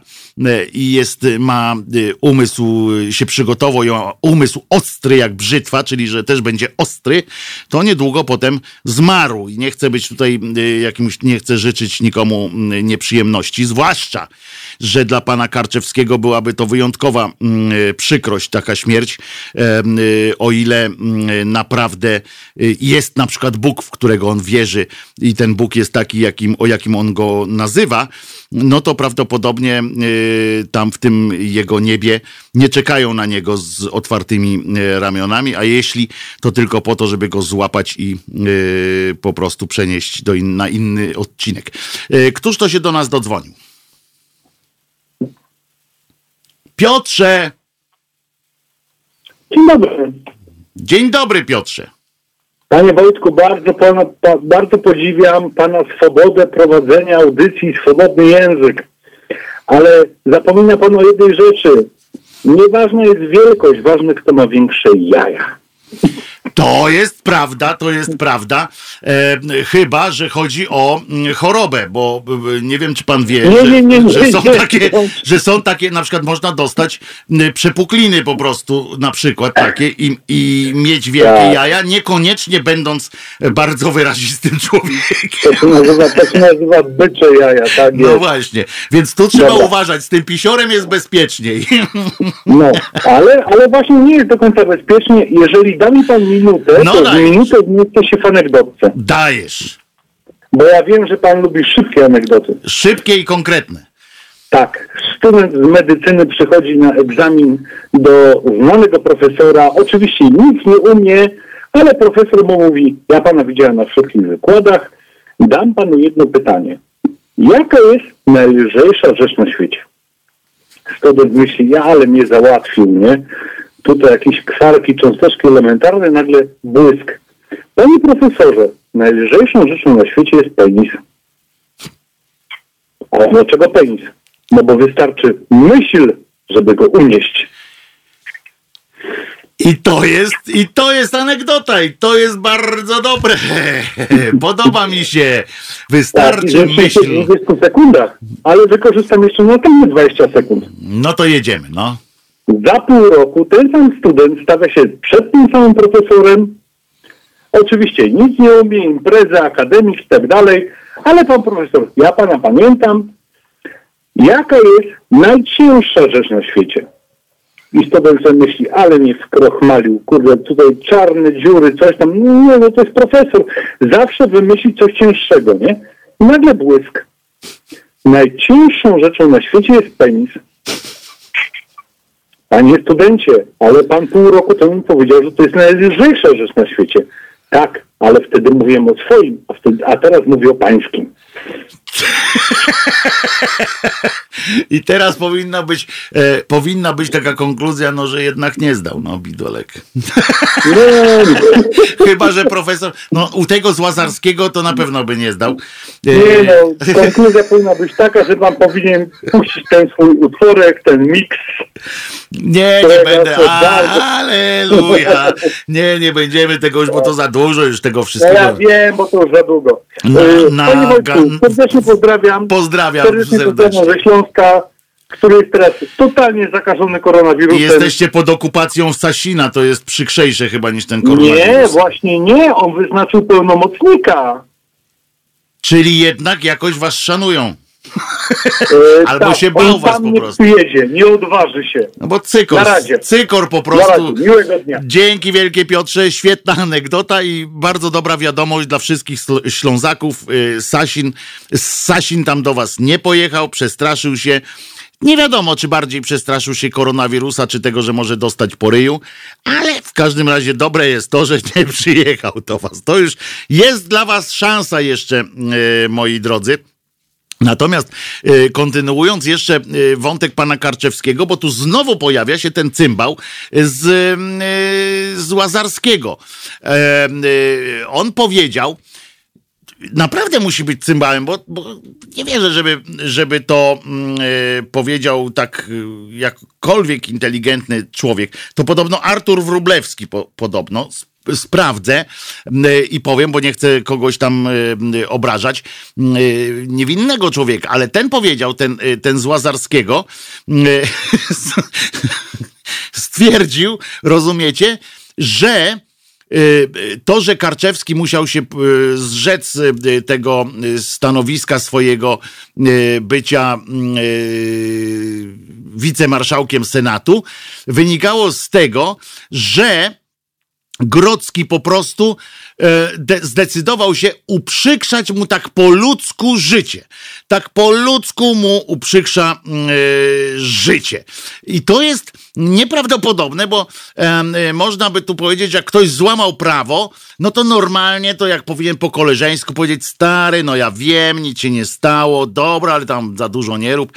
i jest, ma umysł, się przygotował, ma umysł ostry jak brzytwa, czyli że też będzie ostry, to niedługo potem zmarł. I nie chcę być tutaj jakimś, nie chcę życzyć nikomu nieprzyjemności, zwłaszcza, że dla pana Karczewskiego byłaby to wyjątkowa przykrość, taka śmierć, o ile naprawdę jest na przykład Bóg, w którego on wierzy i ten Bóg jest taki, jakim, o jakim on go nazywa, no to prawdopodobnie y, tam w tym jego niebie nie czekają na niego z otwartymi y, ramionami, a jeśli to tylko po to, żeby go złapać i y, po prostu przenieść do in, na inny odcinek. Któż to się do nas dodzwonił? Piotrze! Dzień dobry. Dzień dobry, Piotrze. Panie Wojtku, bardzo, pana, pa, bardzo podziwiam Pana swobodę prowadzenia audycji, swobodny język, ale zapomina Pan o jednej rzeczy. Nieważna jest wielkość, ważne kto ma większe jaja. To jest prawda, to jest prawda. E, chyba, że chodzi o mm, chorobę, bo nie wiem, czy pan wie, nie, nie, nie, że, że, są takie, że są takie, na przykład można dostać przepukliny po prostu, na przykład takie i, i mieć wielkie tak. jaja, niekoniecznie będąc bardzo wyrazistym *laughs* człowiekiem. To się nazywa, to się nazywa bycze jaja, tak No jest. właśnie, więc tu trzeba Dobra. uważać, z tym pisiorem jest bezpieczniej. No, *laughs* ale, ale właśnie nie jest do końca bezpiecznie, jeżeli da mi pan minutę, no to dajesz. minutę zmieszczę się w anegdotce. Dajesz. Bo ja wiem, że pan lubi szybkie anegdoty. Szybkie i konkretne. Tak. Student z medycyny przychodzi na egzamin do znanego profesora. Oczywiście nic nie umie, ale profesor mu mówi, ja pana widziałem na wszystkich wykładach, dam panu jedno pytanie. Jaka jest najlżejsza rzecz na świecie? Student myśli, ja ale mnie załatwił, nie? Tutaj jakieś kwarki, cząsteczki elementarne, nagle błysk. Panie profesorze, najlżejszą rzeczą na świecie jest penis. A dlaczego penis? No bo wystarczy myśl, żeby go unieść. I to jest, i to jest anegdota, i to jest bardzo dobre. *laughs* Podoba mi się. Wystarczy tak, myśl. W 20 sekundach, ale wykorzystam jeszcze następne 20 sekund. No to jedziemy, no. Za pół roku ten sam student stawia się przed tym samym profesorem. Oczywiście nic nie umie, imprezy, akademik i tak dalej, ale pan profesor, ja pana pamiętam, Jaka jest najcięższa rzecz na świecie? I Stobel sobie myśli, ale mnie skrochmalił, kurde, tutaj czarne dziury, coś tam. Nie, no to jest profesor. Zawsze wymyśli coś cięższego, nie? I nagle błysk. Najcięższą rzeczą na świecie jest penis. Panie studencie, ale pan pół roku temu powiedział, że to jest najlżejsza rzecz na świecie. Tak, ale wtedy mówiłem o swoim, a, wtedy, a teraz mówię o pańskim. *laughs* I teraz powinna być, e, powinna być taka konkluzja, no, że jednak nie zdał, no, Bidolek. *laughs* Chyba, że profesor, no, u tego z Łazarskiego to na pewno by nie zdał. E, nie no, *laughs* konkluzja powinna być taka, że pan powinien puścić ten swój utworek, ten miks. nie, nie będę, aleluja. Nie, nie będziemy tego już, bo to za dużo już tego wszystkiego. ja wiem, bo to już za długo. Na- E, na- Panie Wojtku, gan- serdecznie pozdrawiam. Pozdrawiam Serdecznie ze Śląska, który jest teraz totalnie zakażony I koronawirusem. jesteście pod okupacją Sasina, to jest przykrzejsze chyba niż ten koronawirus. Nie, właśnie nie. On wyznaczył pełnomocnika. Czyli jednak jakoś was szanują. E, Albo się on bał was po nie prostu. przyjedzie, nie odważy się. No bo cykor, cykor po prostu. miłego dnia. Dzięki wielkie Piotrze, świetna anegdota i bardzo dobra wiadomość dla wszystkich Ślązaków. Y, Sasin, Sasin tam do was nie pojechał, przestraszył się. Nie wiadomo, czy bardziej przestraszył się koronawirusa, czy tego, że może dostać po ryju, ale w każdym razie dobre jest to, że *laughs* nie przyjechał do was. To już jest dla was szansa jeszcze, y, moi drodzy. Natomiast y, kontynuując jeszcze y, wątek pana Karczewskiego, bo tu znowu pojawia się ten cymbał z, y, z Łazarskiego. On powiedział, naprawdę musi być cymbałem, bo, bo nie wierzę, żeby, żeby to mm, powiedział tak jakkolwiek inteligentny człowiek. To podobno Artur Wróblewski po, podobno. Sp- Sprawdzę y, i powiem, bo nie chcę kogoś tam y, y, obrażać, niewinnego człowieka, ale ten powiedział, ten, ten z Łazarskiego, *laughs* stwierdził, rozumiecie, że to, że Karczewski musiał się zrzec tego stanowiska swojego bycia wicemarszałkiem Senatu, wynikało z tego, że Grodzki po prostu zdecydował się uprzykrzać mu tak po ludzku życie. Tak po ludzku mu uprzykrza mm, e, życie. I to jest nieprawdopodobne, bo e, można by tu powiedzieć, jak ktoś złamał prawo, no to normalnie to jak powinien po koleżeńsku powiedzieć, stary, no ja wiem, nic się nie stało, dobra, ale tam za dużo nie rób.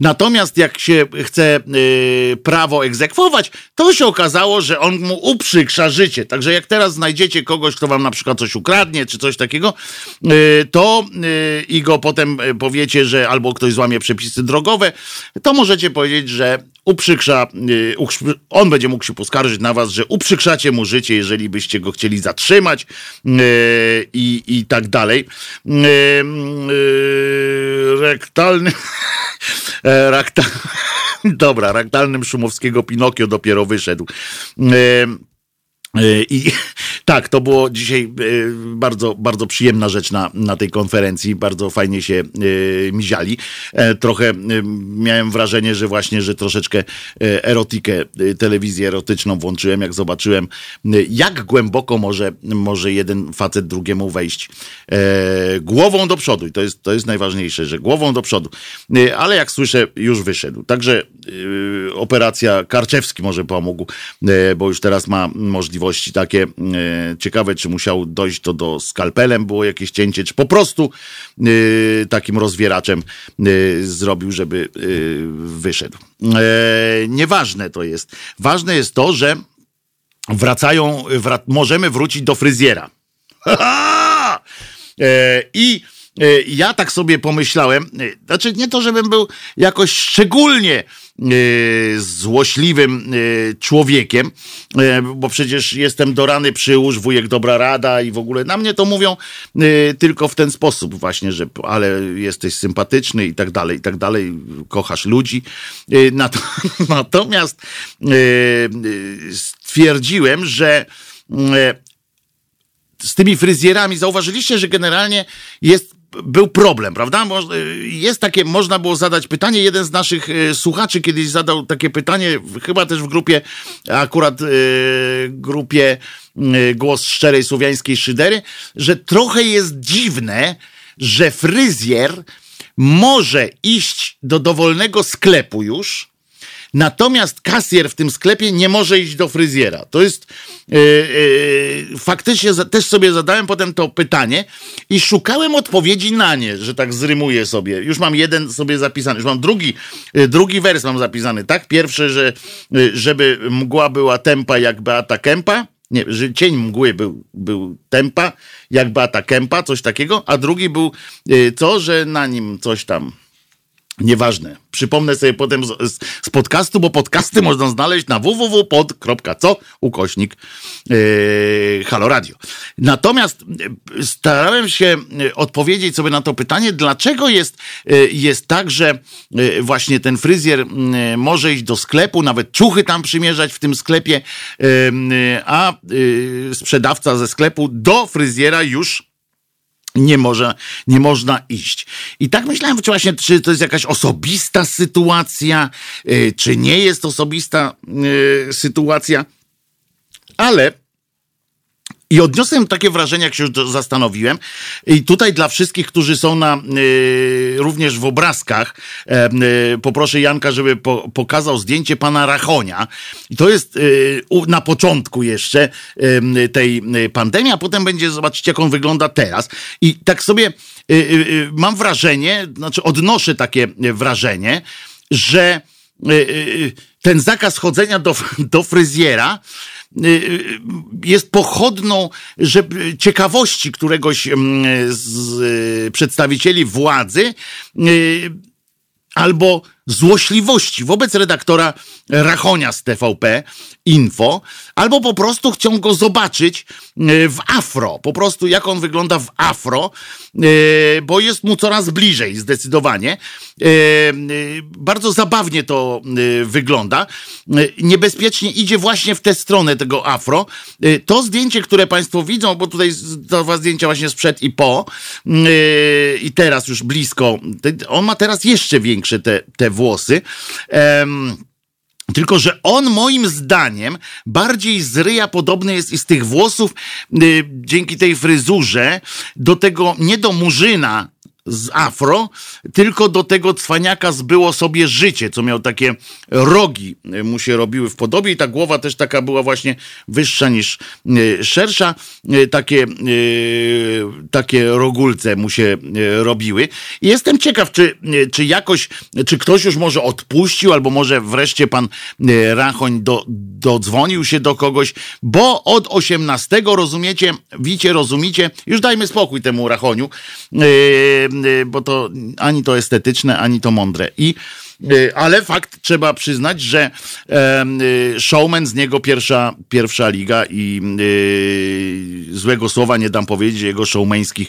Natomiast jak się chce y, prawo egzekwować, to się okazało, że on mu uprzykrza życie. Także jak teraz znajdziecie kogoś, kto wam na przykład coś ukradnie, czy coś takiego, y, to y, i go potem y, powiecie, że albo ktoś złamie przepisy drogowe, to możecie powiedzieć, że uprzykrza, on będzie mógł się poskarżyć na was, że uprzykrzacie mu życie, jeżeli byście go chcieli zatrzymać i, i tak dalej. Rektalny *laughs* e, rakta, *laughs* dobra, raktalnym Szumowskiego Pinokio dopiero wyszedł. E, I *laughs* tak, to było dzisiaj e, bardzo, bardzo przyjemna rzecz na, na tej konferencji. Bardzo fajnie się e, miziali. Trochę miałem wrażenie, że właśnie, że troszeczkę erotikę, telewizję erotyczną włączyłem, jak zobaczyłem, jak głęboko może, może jeden facet drugiemu wejść głową do przodu. I to jest, to jest najważniejsze, że głową do przodu. Ale jak słyszę, już wyszedł. Także operacja Karczewski może pomógł, bo już teraz ma możliwości takie. e, Ciekawe, czy musiał dojść to do skalpelem, było jakieś cięcie, czy po prostu e, takim rozwieraczem e, zrobił, żeby wyszedł. Nieważne to jest. Ważne jest to, że wracają, wra- możemy wrócić do fryzjera. *laughs* I ja tak sobie pomyślałem, e, znaczy nie to, żebym był jakoś szczególnie e, złośliwym e, człowiekiem, e, bo przecież jestem do rany przyłóż, wujek dobra rada i w ogóle na mnie to mówią e, tylko w ten sposób właśnie, że ale jesteś sympatyczny i tak dalej, i tak dalej, kochasz ludzi. E, nato- *laughs* Natomiast e, e, stwierdziłem, że e, z tymi fryzjerami zauważyliście, że generalnie jest był problem, prawda? Jest takie, można było zadać pytanie. Jeden z naszych słuchaczy kiedyś zadał takie pytanie, chyba też w grupie, akurat grupie Głos Szczerej Słowiańskiej Szydery, że trochę jest dziwne, że fryzjer może iść do dowolnego sklepu już, Natomiast kasjer w tym sklepie nie może iść do fryzjera. To jest yy, yy, faktycznie za, też sobie zadałem potem to pytanie i szukałem odpowiedzi na nie, że tak zrymuję sobie. Już mam jeden sobie zapisany, już mam drugi, yy, drugi wers mam zapisany, tak? Pierwszy, że żeby mgła była tempa jak Beata Kępa. Nie, że cień mgły był, był tempa, jak Beata Kępa, coś takiego, a drugi był co, że na nim coś tam Nieważne. Przypomnę sobie potem z, z, podcastu, bo podcasty można znaleźć na www.pod.co ukośnik yy, Halo. Natomiast yy, starałem się yy, odpowiedzieć sobie na to pytanie, dlaczego jest, yy, jest tak, że yy, właśnie ten fryzjer yy, może iść do sklepu, nawet ciuchy tam przymierzać w tym sklepie, a sprzedawca ze sklepu do fryzjera już nie, może, nie można iść. I tak myślałem właśnie, czy to jest jakaś osobista sytuacja, y, czy nie jest osobista y, sytuacja, ale i odniosłem takie wrażenie, jak się zastanowiłem. I tutaj dla wszystkich, którzy są na, y, również w obrazkach, y, poproszę Janka, żeby po, pokazał zdjęcie pana Rachonia. I to jest y, na początku jeszcze tej pandemii, a potem będzie, zobaczycie, jak on wygląda teraz. I tak sobie mam wrażenie, znaczy odnoszę takie wrażenie, że ten zakaz chodzenia do, do fryzjera Y, y, jest pochodną że, ciekawości któregoś mm, z y, przedstawicieli władzy albo złośliwości wobec redaktora Rachonia z TVP Info, albo po prostu chcą go zobaczyć e, w afro, po prostu jak on wygląda w afro, e, bo jest mu coraz bliżej zdecydowanie. E, bardzo zabawnie to wygląda. Niebezpiecznie idzie właśnie w tę stronę tego afro. To zdjęcie, które Państwo widzą, bo tutaj dwa zdjęcia właśnie sprzed i po, i teraz już blisko, on ma teraz jeszcze większe te, te włosy. Um, tylko, że on moim zdaniem bardziej z ryja podobny jest i z tych włosów y, dzięki tej fryzurze do tego, nie do murzyna, z afro, tylko do tego cwaniaka zbyło sobie życie, co miał takie rogi mu się robiły w podobie i ta głowa też taka była właśnie wyższa niż e, szersza. E, takie, e, takie rogulce mu się robiły. Jestem ciekaw, czy, czy jakoś, czy ktoś już może odpuścił, albo może wreszcie pan Rachoń do, dodzwonił się do kogoś, bo od 18 rozumiecie, wicie, rozumiecie, już dajmy spokój temu Rachoniu, bo to ani to estetyczne, ani to mądre. I Y, ale fakt trzeba przyznać, że y, showman z niego pierwsza, pierwsza liga i y, złego słowa nie dam powiedzieć jego showmeńskich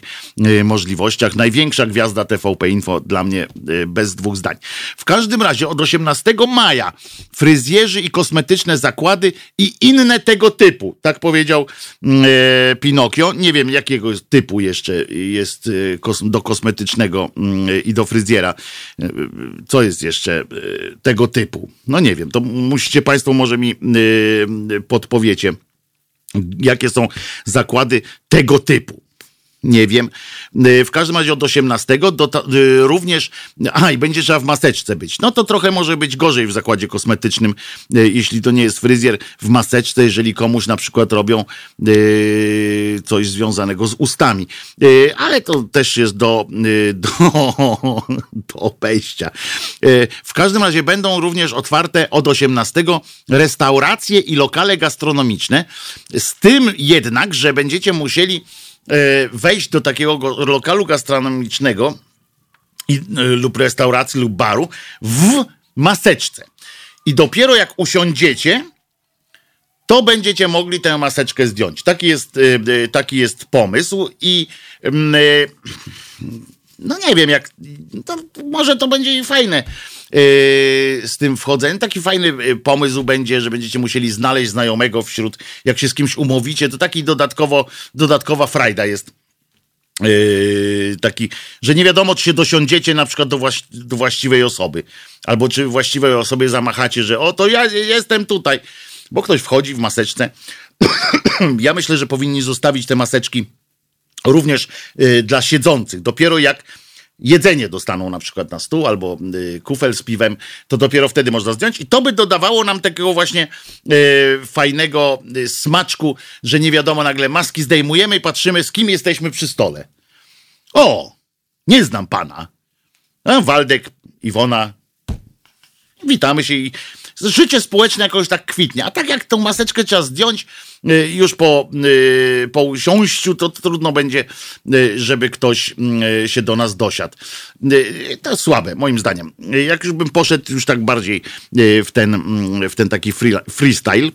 możliwościach. Największa gwiazda TVP Info dla mnie bez dwóch zdań. W każdym razie od 18 maja fryzjerzy i kosmetyczne zakłady i inne tego typu, tak powiedział Pinokio. Nie wiem jakiego typu jeszcze jest do kosmetycznego i do fryzjera. Co jest jeszcze? Jeszcze y, tego typu? No nie wiem, to musicie Państwo może mi y, podpowiecie, jakie są zakłady tego typu. Nie wiem. Y, w każdym razie od 18 do, y, również, a i będzie trzeba w maseczce być. No to trochę może być gorzej w zakładzie kosmetycznym, y, jeśli to nie jest fryzjer w maseczce, jeżeli komuś na przykład robią coś związanego z ustami. Ale to też jest do, *laughs* do, do obejścia. W każdym razie będą również otwarte od 18 restauracje i lokale gastronomiczne, z tym jednak, że będziecie musieli wejść do takiego lokalu gastronomicznego i, e, lub restauracji lub baru w maseczce. I dopiero jak usiądziecie, to będziecie mogli tę maseczkę zdjąć. Taki jest, e, taki jest pomysł i mm, no nie wiem, jak to, może to będzie i fajne z tym wchodzeniem. Taki fajny yy, pomysł będzie, że będziecie musieli znaleźć znajomego wśród, jak się z kimś umówicie, to taki dodatkowo, dodatkowa frajda jest Yy, taki, że nie wiadomo, czy się dosiądziecie na przykład do, właś, do właściwej osoby, albo czy właściwej osobie zamachacie, że o, to ja jestem tutaj, bo ktoś wchodzi w maseczce. *clears throat* ja myślę, że powinni zostawić te maseczki również yy, dla siedzących. Dopiero jak jedzenie dostaną na przykład na stół albo y, kufel z piwem, to dopiero wtedy można zdjąć i to by dodawało nam takiego właśnie y, fajnego y, smaczku, że nie wiadomo, nagle maski zdejmujemy i patrzymy z kim jesteśmy przy stole. O, nie znam pana. A Waldek, Iwona, witamy się i życie społeczne jakoś tak kwitnie. A tak jak tą maseczkę trzeba zdjąć y, już po, y, po usiąściu, to trudno będzie, y, żeby ktoś się do nas dosiadł. To słabe, moim zdaniem. Jak już bym poszedł już tak bardziej w ten, w ten taki free, freestyle,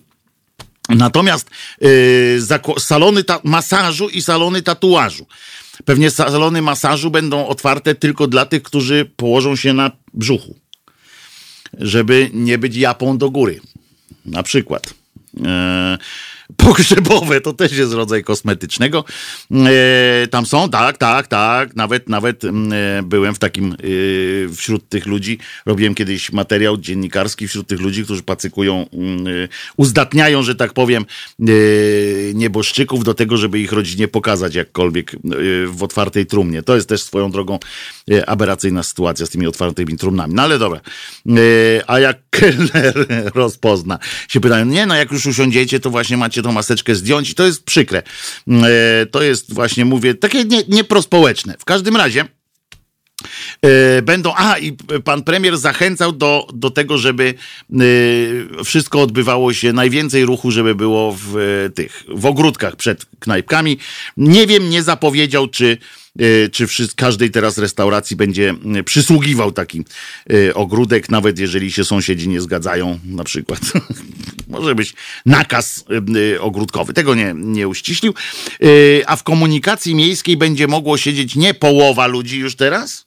Natomiast salony masażu i salony tatuażu. Pewnie salony masażu będą otwarte tylko dla tych, którzy położą się na brzuchu żeby nie być japą do góry. Na przykład. Pogrzebowe, to też jest rodzaj kosmetycznego. E, tam są, tak, tak, tak. Nawet, nawet mm, e, byłem w takim, e, wśród tych ludzi, robiłem kiedyś materiał dziennikarski wśród tych ludzi, którzy pacykują, mm, e, uzdatniają, że tak powiem, e, nieboszczyków do tego, żeby ich rodzinie pokazać jakkolwiek e, w otwartej trumnie. To jest też swoją drogą aberracyjna sytuacja z tymi otwartymi trumnami. No ale dobra. A jak kelner *laughs* rozpozna, się pytają, nie no, jak już usiądziecie, to właśnie macie tą maseczkę zdjąć i to jest przykre. Mm, e, to jest właśnie, mówię, takie nie, nieprospołeczne. W każdym razie e, będą. A, i pan premier zachęcał do, do tego, żeby e, wszystko odbywało się, najwięcej ruchu, żeby było w tych, w ogródkach przed knajpkami. Nie wiem, nie zapowiedział, czy czy w każdej teraz restauracji będzie e, przysługiwał taki e, ogródek, nawet jeżeli się sąsiedzi nie zgadzają, na przykład. *laughs* Może być nakaz ogródkowy. Tego nie, nie uściślił. A w komunikacji miejskiej będzie mogło siedzieć nie połowa ludzi już teraz?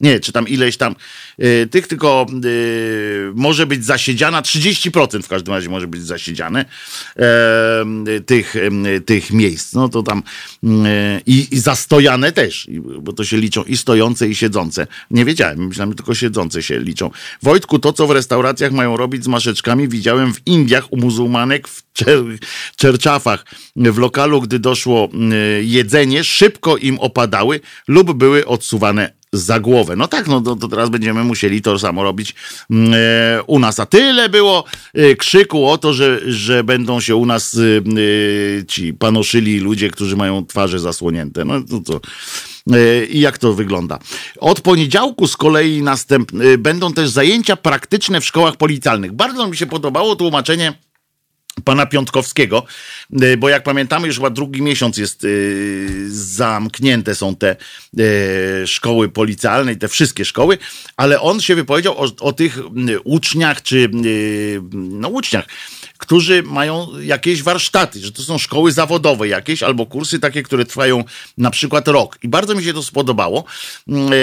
Nie, czy tam ileś tam y, tych, tylko y, może być zasiedziana, 30% w każdym razie może być zasiedziane y, tych, tych miejsc. No to tam i, i zastojane też, bo to się liczą i stojące, i siedzące. Nie wiedziałem, myślałem, tylko siedzące się liczą. Wojtku, to co w restauracjach mają robić z maszeczkami, widziałem w Indiach u muzułmanek w Czer Czerczafach. W lokalu, gdy doszło jedzenie, szybko im opadały lub były odsuwane za głowę. No tak, no to, to, teraz będziemy musieli to samo robić mm, e, u nas. A tyle było e, krzyku o to, że, że będą się u nas e, ci panoszyli ludzie, którzy mają twarze zasłonięte. No to co? I jak to wygląda? Od poniedziałku z kolei następ... będą też zajęcia praktyczne w szkołach policjalnych. Bardzo mi się podobało tłumaczenie pana Piątkowskiego, y, bo jak pamiętamy, już chyba drugi miesiąc jest y, zamknięte są te y, szkoły policjalne i te wszystkie szkoły, ale on się wypowiedział o, o tych uczniach, czy no uczniach, którzy mają jakieś warsztaty, że to są szkoły zawodowe jakieś, albo kursy takie, które trwają na przykład rok. I bardzo mi się to spodobało, mm, e,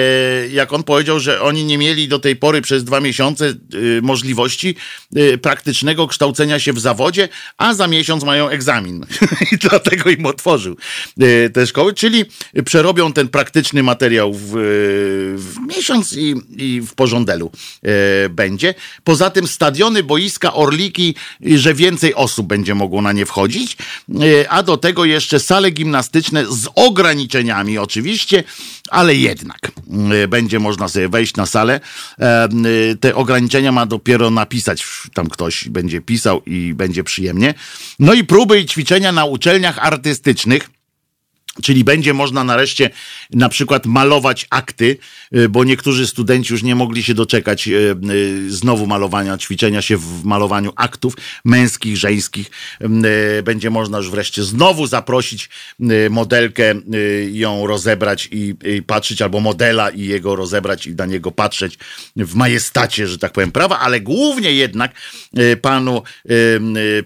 jak on powiedział, że oni nie mieli do tej pory przez dwa miesiące e, możliwości e, praktycznego kształcenia się w zawodzie, a za miesiąc mają egzamin. *laughs* I dlatego im otworzył te szkoły, czyli przerobią ten praktyczny materiał w, w miesiąc i, i w porządelu będzie. Poza tym stadiony, boiska, orliki, że więcej osób będzie mogło na nie wchodzić, e, a do tego jeszcze sale gimnastyczne z ograniczeniami oczywiście, ale jednak e, będzie można sobie wejść na salę. E, te ograniczenia ma dopiero napisać, tam ktoś będzie pisał i będzie przyjemnie. No i próby i ćwiczenia na uczelniach artystycznych Czyli będzie można nareszcie na przykład malować akty, bo niektórzy studenci już nie mogli się doczekać y, y, znowu malowania, ćwiczenia się w malowaniu aktów męskich, żeńskich. Będzie można już wreszcie znowu zaprosić modelkę, ją rozebrać i, patrzeć, albo modela i jego rozebrać i na niego patrzeć w majestacie, że tak powiem, prawa, ale głównie jednak panu,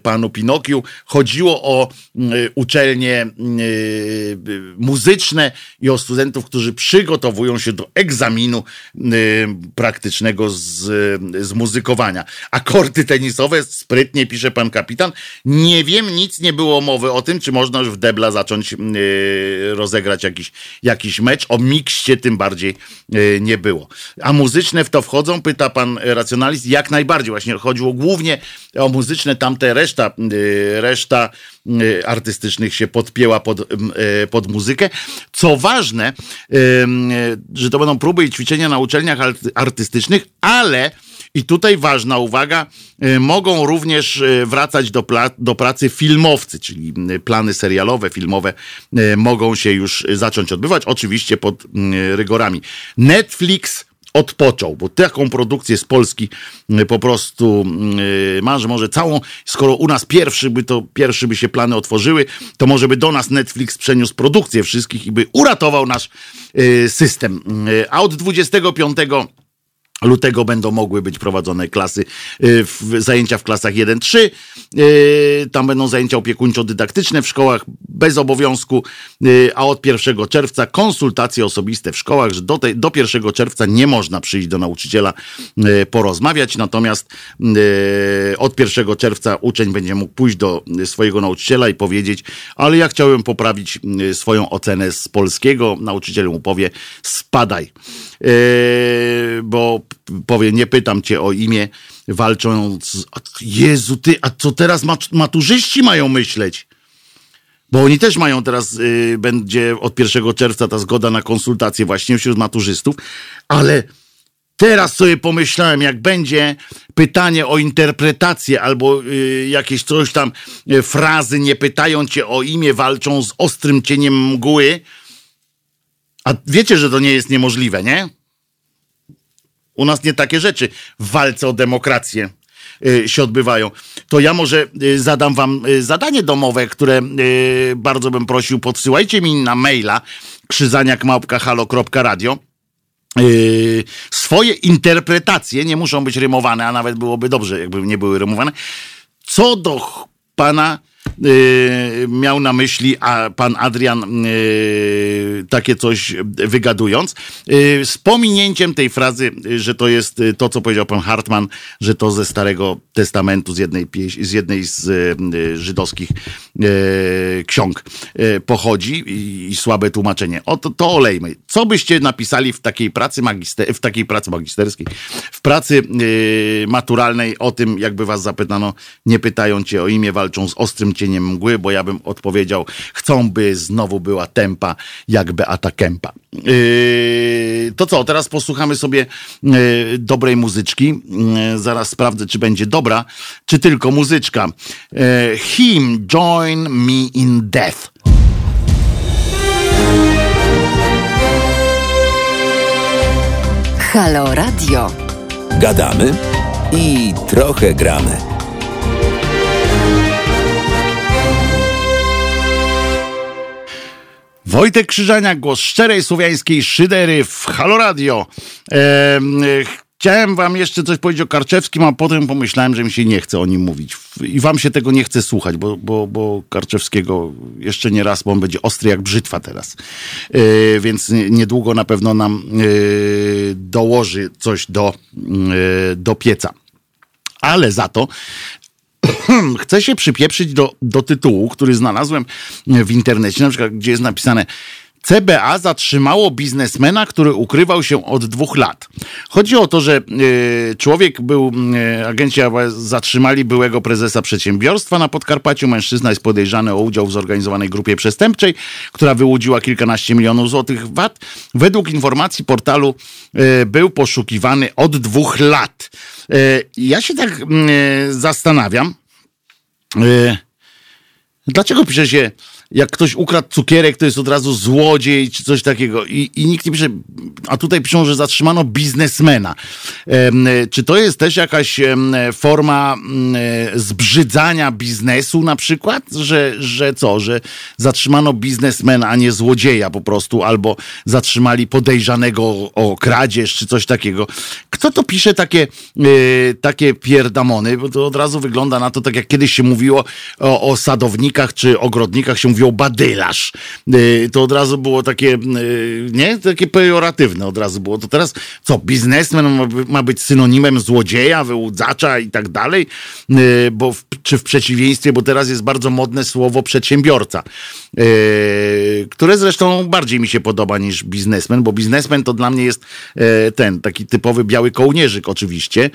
panu Pinokiu chodziło o uczelnię muzyczne i o studentów, którzy przygotowują się do egzaminu egzaminu praktycznego z, z muzykowania. Akordy tenisowe, sprytnie pisze pan kapitan. Nie wiem, nic nie było mowy o tym, czy można już w debla zacząć rozegrać jakiś, jakiś mecz. O mikście tym bardziej nie było. A muzyczne w to wchodzą, pyta pan racjonalist, jak najbardziej. Właśnie chodziło głównie o muzyczne, tamte reszta, reszta artystycznych się podpięła pod, pod muzykę. Co ważne, że to będą próby i ćwiczenia na uczelniach artystycznych, ale i tutaj ważna uwaga, mogą również wracać do, do pracy filmowcy, czyli plany serialowe, filmowe mogą się już zacząć odbywać, oczywiście pod rygorami. Netflix odpoczął, bo taką produkcję z Polski po prostu ma, że może całą, skoro u nas pierwszy by to, pierwszy by się plany otworzyły, to może by do nas Netflix przeniósł produkcję wszystkich i by uratował nasz system. A od 25 lutego będą mogły być prowadzone klasy, w, zajęcia w klasach 1-3. Tam będą zajęcia opiekuńczo-dydaktyczne w szkołach bez obowiązku, a od 1 czerwca konsultacje osobiste w szkołach, że do, tej, do 1 czerwca nie można przyjść do nauczyciela porozmawiać, natomiast od 1 czerwca uczeń będzie mógł pójść do swojego nauczyciela i powiedzieć, ale ja chciałem poprawić swoją ocenę z polskiego. Nauczyciel mu powie, spadaj, bo powie, nie pytam cię o imię, walcząc. Jezu, ty, a co teraz maturzyści mają myśleć? Bo oni też mają teraz, y, będzie od 1 czerwca ta zgoda na konsultacje właśnie wśród maturzystów, ale teraz sobie pomyślałem, jak będzie pytanie o interpretację albo y, jakieś coś tam, y, frazy, nie pytają cię o imię, walczą z ostrym cieniem mgły, a wiecie, że to nie jest niemożliwe, nie? U nas nie takie rzeczy w walce o demokrację y, się odbywają. To ja może y, zadam wam y, zadanie domowe, które bardzo bym prosił, podsyłajcie mi na maila krzyzaniakmałpka.halo.radio swoje interpretacje, nie muszą być rymowane, a nawet byłoby dobrze, jakby nie były rymowane, co do pana miał na myśli a pan Adrian y, takie coś wygadując. Y, z pominięciem tej frazy, że to jest to, co powiedział pan Hartman, że to ze Starego Testamentu, z jednej, z, jednej z żydowskich ksiąg pochodzi i, słabe tłumaczenie. O, to, olejmy. Co byście napisali w takiej pracy, magister, w takiej pracy magisterskiej, w pracy maturalnej o tym, jakby was zapytano, nie pytają cię o imię, walczą z ostrym cieniem mgły, bo ja bym odpowiedział, chcą by znowu była tempa jak Beata Kępa. Yy, to co, teraz posłuchamy sobie dobrej muzyczki. Zaraz sprawdzę, czy będzie dobra, czy tylko muzyczka. Him, join me in death. Halo Radio. Gadamy i trochę gramy. Wojtek Krzyżania, głos szczerej słowiańskiej szydery w Halo Radio. E, chciałem wam jeszcze coś powiedzieć o Karczewskim, a potem pomyślałem, że mi się nie chce o nim mówić. I wam się tego nie chce słuchać, bo, bo, bo Karczewskiego jeszcze nie raz, bo on będzie ostry jak brzytwa teraz. E, więc niedługo na pewno nam e, dołoży coś do, e, do pieca. Ale za to *clears throat* chcę się przypieprzyć do, do tytułu, który znalazłem w internecie, na przykład, gdzie jest napisane CBA zatrzymało biznesmena, który ukrywał się od dwóch lat. Chodzi o to, że y, człowiek był, y, agenci zatrzymali byłego prezesa przedsiębiorstwa na Podkarpaciu. Mężczyzna jest podejrzany o udział w zorganizowanej grupie przestępczej, która wyłudziła kilkanaście milionów złotych VAT. Według informacji portalu y, był poszukiwany od dwóch lat. Ja się tak zastanawiam, dlaczego pisze się jak ktoś ukradł cukierek, to jest od razu złodziej czy coś takiego. I, i nikt nie pisze, a tutaj piszą, że zatrzymano biznesmena. czy to jest też jakaś forma zbrzydzania biznesu na przykład? Że, że co, że zatrzymano biznesmena, a nie złodzieja po prostu, albo zatrzymali podejrzanego o kradzież czy coś takiego. Kto to pisze takie, e, takie pierdamony? Bo to od razu wygląda na to, tak jak kiedyś się mówiło o, o sadownikach czy ogrodnikach, się mówią badylarz. To od razu było takie, nie? Takie pejoratywne od razu było. To teraz co, biznesmen ma być synonimem złodzieja, wyłudzacza i tak dalej? Bo w, czy w przeciwieństwie, bo teraz jest bardzo modne słowo przedsiębiorca, które zresztą bardziej mi się podoba niż biznesmen, bo biznesmen to dla mnie jest ten taki typowy biały kołnierzyk oczywiście,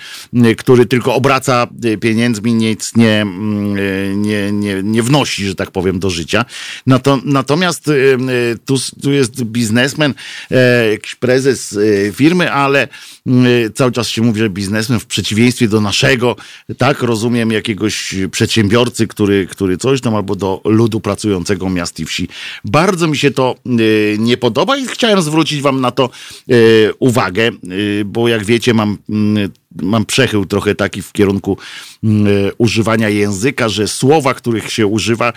który tylko obraca pieniędzmi, nic nie, mm, nie, nie, nie wnosi, że tak powiem, do życia. Natomiast tu, tu jest biznesmen, jakiś prezes firmy, ale cały czas się mówi, że biznesmen w przeciwieństwie do naszego, tak rozumiem, jakiegoś przedsiębiorcy, który, który coś tam, albo do ludu pracującego miast i wsi. Bardzo mi się to nie podoba i chciałem zwrócić wam na to uwagę, bo jak wiecie, mam mam przechył trochę taki w kierunku używania języka, że słowa, których się używa,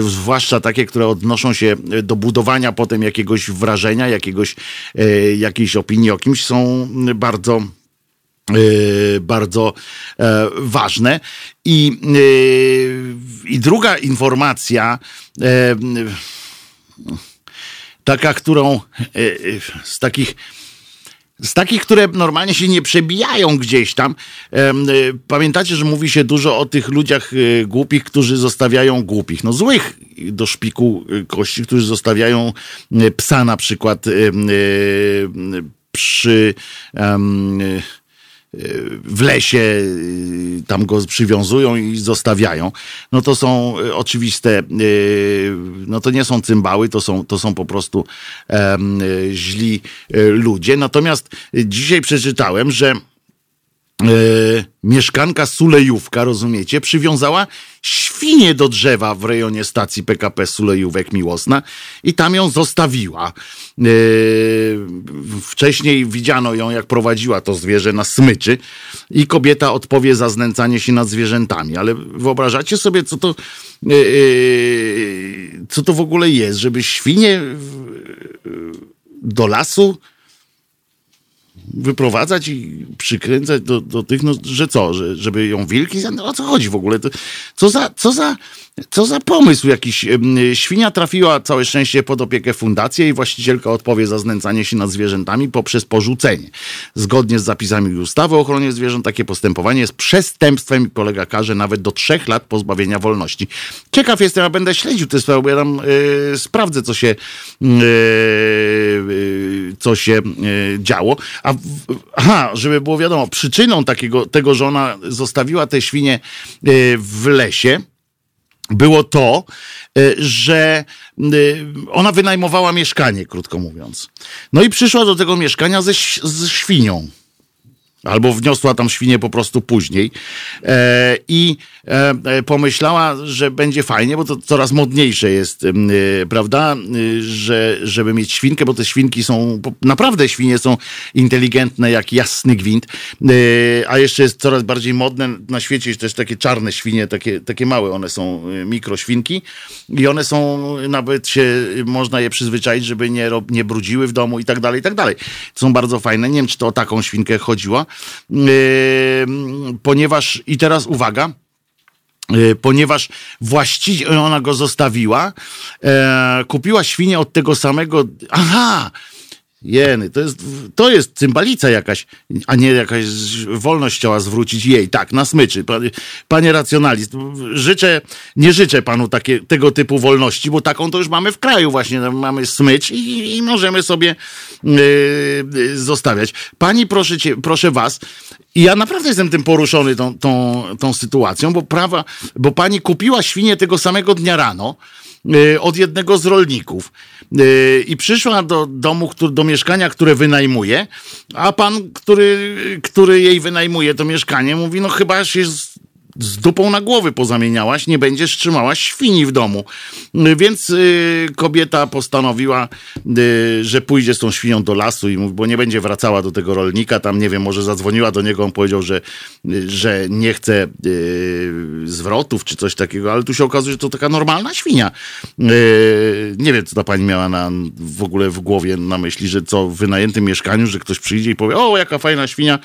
zwłaszcza takie, które odnoszą się do budowania potem jakiegoś wrażenia, jakiegoś, jakiejś opinii o kimś, są bardzo bardzo ważne. I, I druga informacja, taka, którą z takich z takich, które normalnie się nie przebijają gdzieś tam. Pamiętacie, że mówi się dużo o tych ludziach głupich, którzy zostawiają głupich, no złych do szpiku kości, którzy zostawiają psa na przykład przy w lesie y, tam go przywiązują i zostawiają, no to są y, oczywiste, y, no to nie są cymbały, to są, to są po prostu źli ludzie. Natomiast dzisiaj przeczytałem, że mieszkanka Sulejówka, rozumiecie, przywiązała świnię do drzewa w rejonie stacji PKP Sulejówek Miłosna i tam ją zostawiła. E, wcześniej widziano ją, jak prowadziła to zwierzę na smyczy i kobieta odpowie za znęcanie się nad zwierzętami. Ale wyobrażacie sobie, co to, e, e, co to w ogóle jest, żeby świnie do lasu wyprowadzać i przykręcać do, do tych, no, że co, że, żeby ją wilki, no, o co chodzi w ogóle? To, co, za, co, za, co za pomysł jakiś? Świnia trafiła całe szczęście pod opiekę fundacji i właścicielka odpowie za znęcanie się nad zwierzętami poprzez porzucenie. Zgodnie z zapisami ustawy o ochronie zwierząt takie postępowanie jest przestępstwem i polega karze nawet do trzech lat pozbawienia wolności. Ciekaw jestem, ja będę śledził tę sprawę, bo ja tam yy, sprawdzę, co się, yy, yy, co się działo. A aha, żeby było wiadomo, przyczyną takiego, tego, że ona zostawiła te świnie w lesie, było to, że ona wynajmowała mieszkanie, krótko mówiąc. No i przyszła do tego mieszkania ze, ze świnią. Albo wniosła tam świnię po prostu później. E, i e, e pomyślała, że będzie fajnie, bo to coraz modniejsze jest, e, prawda, e, że, żeby mieć świnkę, bo te świnki są, naprawdę świnie są inteligentne jak jasny gwint, e, a jeszcze jest coraz bardziej modne na świecie jest też takie czarne świnie, takie, takie małe, one są mikroświnki. I one są, nawet się, można je przyzwyczaić, żeby nie, nie brudziły w domu i tak dalej, i tak dalej. Są bardzo fajne, nie wiem, czy to o taką świnkę chodziła, ponieważ, i teraz uwaga, yy, ponieważ właściciel, ona go zostawiła, e, kupiła świnię od tego samego, aha, Jeny, to jest, to jest cymbalica jakaś, a nie jakaś wolność chciała zwrócić jej, tak, na smyczy. Panie, racjonalist, życzę, nie życzę panu takie, tego typu wolności, bo taką to już mamy w kraju właśnie, mamy smycz i, i możemy sobie yy, zostawiać. Pani, proszę, cię, proszę was, i ja naprawdę jestem tym poruszony tą, tą, tą sytuacją, bo prawa, bo pani kupiła świnię tego samego dnia rano, Y, od jednego z rolników i przyszła do domu, do mieszkania, które wynajmuje, a pan, który, który jej wynajmuje to mieszkanie, mówi, no chyba się dupą na głowy pozamieniałaś, nie będziesz trzymałaś świni w domu. Więc y, kobieta postanowiła, y, że pójdzie z tą świnią do lasu i mówi, bo nie będzie wracała do tego rolnika, tam nie wiem, może zadzwoniła do niego, on powiedział, że, y, że nie chce zwrotów czy coś takiego, ale tu się okazuje, że to taka normalna świnia. nie wiem, co ta pani miała na, w ogóle w głowie na myśli, że co w wynajętym mieszkaniu, że ktoś przyjdzie i powie, o, jaka fajna świnia,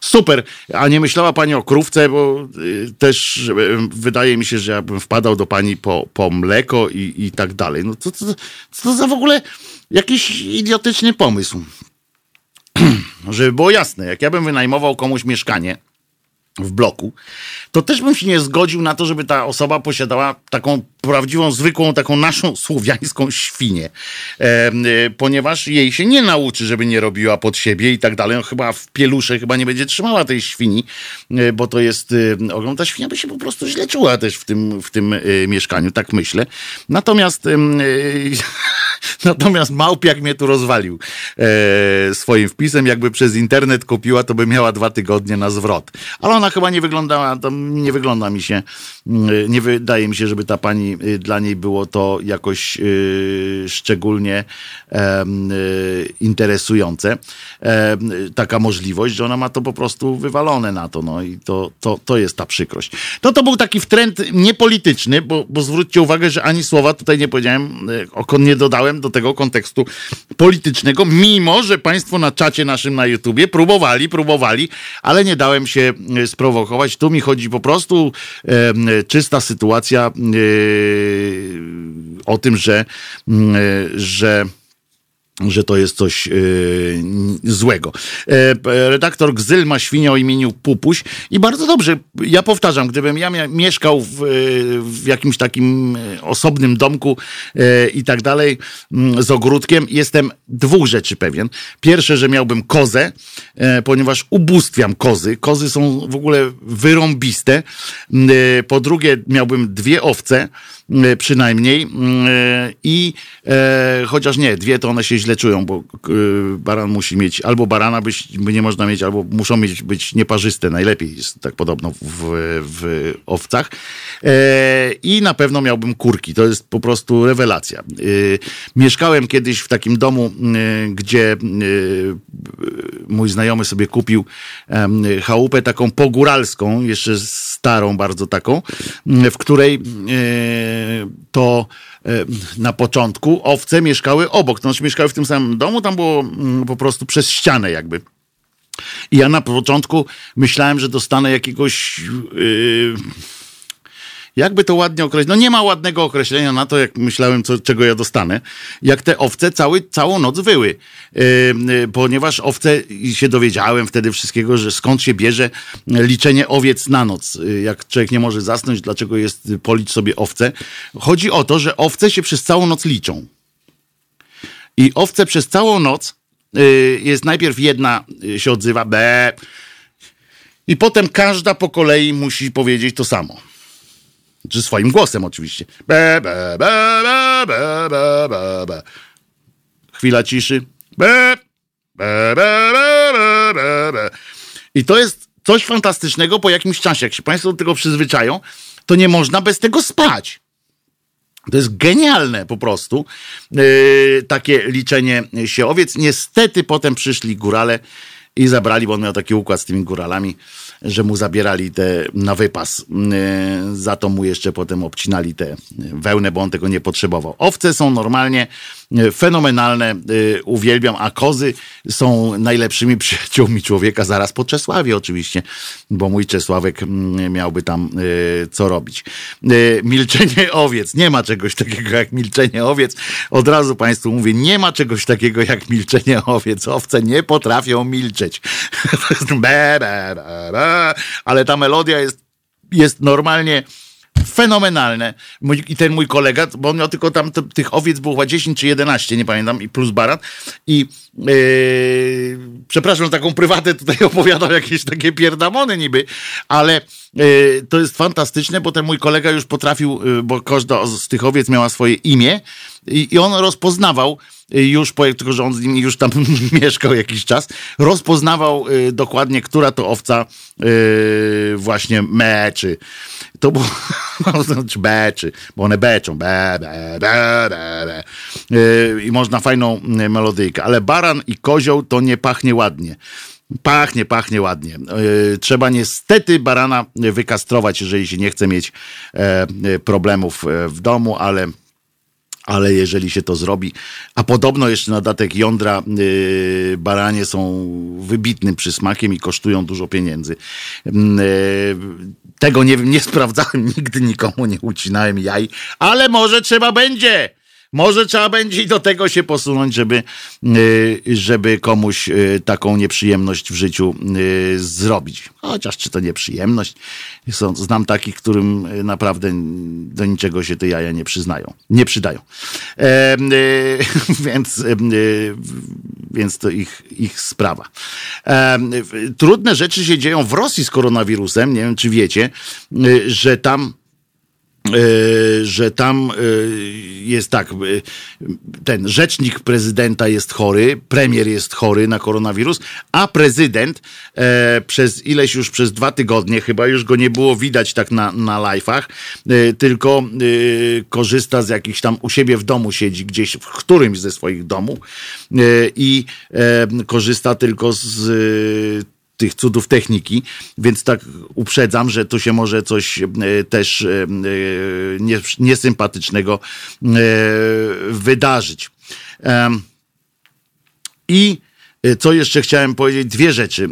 Super. A nie myślała pani o krówce, bo y, też wydaje mi się, że ja bym wpadał do pani po, po mleko i, i tak dalej. No co, co, co za w ogóle jakiś idiotyczny pomysł? *clears throat* Żeby było jasne, jak ja bym wynajmował komuś mieszkanie, w bloku, to też bym się nie zgodził na to, żeby ta osoba posiadała taką prawdziwą, zwykłą, taką naszą słowiańską świnię, e, ponieważ jej się nie nauczy, żeby nie robiła pod siebie i tak dalej. No, chyba w pielusze chyba nie będzie trzymała tej świni, e, bo to jest, e, ogląda ta świnia by się po prostu źle czuła też w tym, w tym e, mieszkaniu, tak myślę. Natomiast e, *laughs* natomiast Małpiak mnie tu rozwalił e, swoim wpisem, jakby przez internet kupiła, to by miała dwa tygodnie na zwrot. Ale ona chyba nie wyglądała, to nie wygląda mi się, mm, nie wydaje mi się, żeby ta pani, y, dla niej było to jakoś y, szczególnie y, interesujące. Taka możliwość, że ona ma to po prostu wywalone na to, no i to, to, to jest ta przykrość. No to był taki trend niepolityczny, bo, bo zwróćcie uwagę, że ani słowa tutaj nie powiedziałem, nie dodałem do tego kontekstu politycznego, mimo, że państwo na czacie naszym na YouTubie próbowali, próbowali, ale nie dałem się sprowokować. Tu mi chodzi po prostu e, czysta sytuacja e, o tym, że, e, że że to jest coś yy, złego. E, redaktor Gzyl ma świnię o imieniu Pupuś i bardzo dobrze, ja powtarzam, gdybym ja mieszkał w, w jakimś takim osobnym domku e, i tak dalej z ogródkiem, jestem dwóch rzeczy pewien. Pierwsze, że miałbym kozę, e, ponieważ ubóstwiam kozy. Kozy są w ogóle wyrąbiste. E, po drugie, miałbym dwie owce, E, przynajmniej. E, I e, chociaż nie, dwie to one się źle czują, bo baran musi mieć, albo barana byś, by nie można mieć, albo muszą mieć, być nieparzyste. Najlepiej jest tak podobno w, w owcach. I na pewno miałbym kurki. To jest po prostu rewelacja. Mieszkałem kiedyś w takim domu, gdzie mój znajomy sobie kupił chałupę taką pogóralską, jeszcze starą bardzo taką, w której to e, na początku owce mieszkały obok, to znaczy mieszkały w tym samym domu, tam było mm, po prostu przez ścianę jakby. I ja na początku myślałem, że dostanę jakiegoś. Yy jakby to ładnie określić? No nie ma ładnego określenia na to, jak myślałem, co, czego ja dostanę. Jak te owce cały, całą noc wyły. Yy, yy, ponieważ owce, i się dowiedziałem wtedy wszystkiego, że skąd się bierze liczenie owiec na noc. Yy, jak człowiek nie może zasnąć, dlaczego jest policz sobie owce. Chodzi o to, że owce się przez całą noc liczą. I owce przez całą noc y, jest najpierw jedna y, się odzywa, be, i potem każda po kolei musi powiedzieć to samo. Czy swoim głosem oczywiście. Be, be, be, be, be, be, be, be. Chwila ciszy. Be, be, be, be, be, be. I to jest coś fantastycznego po jakimś czasie. Jak się Państwo do tego przyzwyczają, to nie można bez tego spać. To jest genialne po prostu, yy, takie liczenie się owiec. Niestety potem przyszli górale i zabrali, bo on miał taki układ z tymi góralami, że mu zabierali te na wypas. Y, za to mu jeszcze potem obcinali te wełnę, bo on tego nie potrzebował. Owce są normalnie y, fenomenalne, y, uwielbiam, a kozy są najlepszymi *laughs* przyjaciółmi człowieka, zaraz po Czesławie oczywiście, bo mój Czesławek mm, miałby tam co robić. Milczenie *laughs* owiec. Nie ma czegoś takiego jak milczenie owiec. Od razu Państwu mówię, nie ma czegoś takiego jak milczenie owiec. Owce nie potrafią milczeć. *laughs* Be, be, be, be *laughs* ale ta melodia jest, jest normalnie fenomenalne. I ten mój kolega, bo on miał tylko tam tych owiec było chyba 10 czy 11, nie pamiętam, i plus baran. I yy, przepraszam, taką prywatę tutaj *laughs* opowiadam jakieś takie pierdamony niby, ale yy, to jest fantastyczne, bo ten mój kolega już potrafił, yy, bo każda z tych owiec miała swoje imię i, i on rozpoznawał już, po, tylko że on z nim już tam *laughs* mieszkał jakiś czas, rozpoznawał y, dokładnie, która to owca y, właśnie meczy. To było, *laughs* znaczy beczy, bo one beczą, be, be, be, be. Y, i można fajną y, melodyjkę, ale baran i kozioł to nie pachnie ładnie. Pachnie, pachnie ładnie. Trzeba niestety barana wykastrować, jeżeli się nie chce mieć e, problemów e, w domu, ale ale jeżeli się to zrobi, a podobno jeszcze na datek jądra yy, baranie są wybitnym przysmakiem i kosztują dużo pieniędzy. Yy, tego nie nie *laughs* sprawdzałem, nigdy nikomu nie ucinałem jaj, ale może trzeba będzie. Może trzeba będzie i do tego się posunąć, żeby, y, żeby komuś y, taką nieprzyjemność w życiu y, zrobić. Chociaż czy to nieprzyjemność? Znam takich, którym naprawdę do niczego się te jaja nie przyznają, nie przydają. E, *laughs* więc, więc to ich, ich sprawa. E, trudne rzeczy się dzieją w Rosji z koronawirusem. Nie wiem, czy wiecie, że tam że tam e, jest tak, e, ten rzecznik prezydenta jest chory, premier jest chory na koronawirus, a prezydent przez ileś już przez dwa tygodnie, chyba już go nie było widać tak na, na live'ach, tylko korzysta z jakichś tam u siebie w domu siedzi gdzieś w którymś ze swoich domów i korzysta tylko z tych cudów techniki, więc tak uprzedzam, że tu się może coś e, też e, e, niesympatycznego wydarzyć. I co jeszcze chciałem powiedzieć? Dwie rzeczy.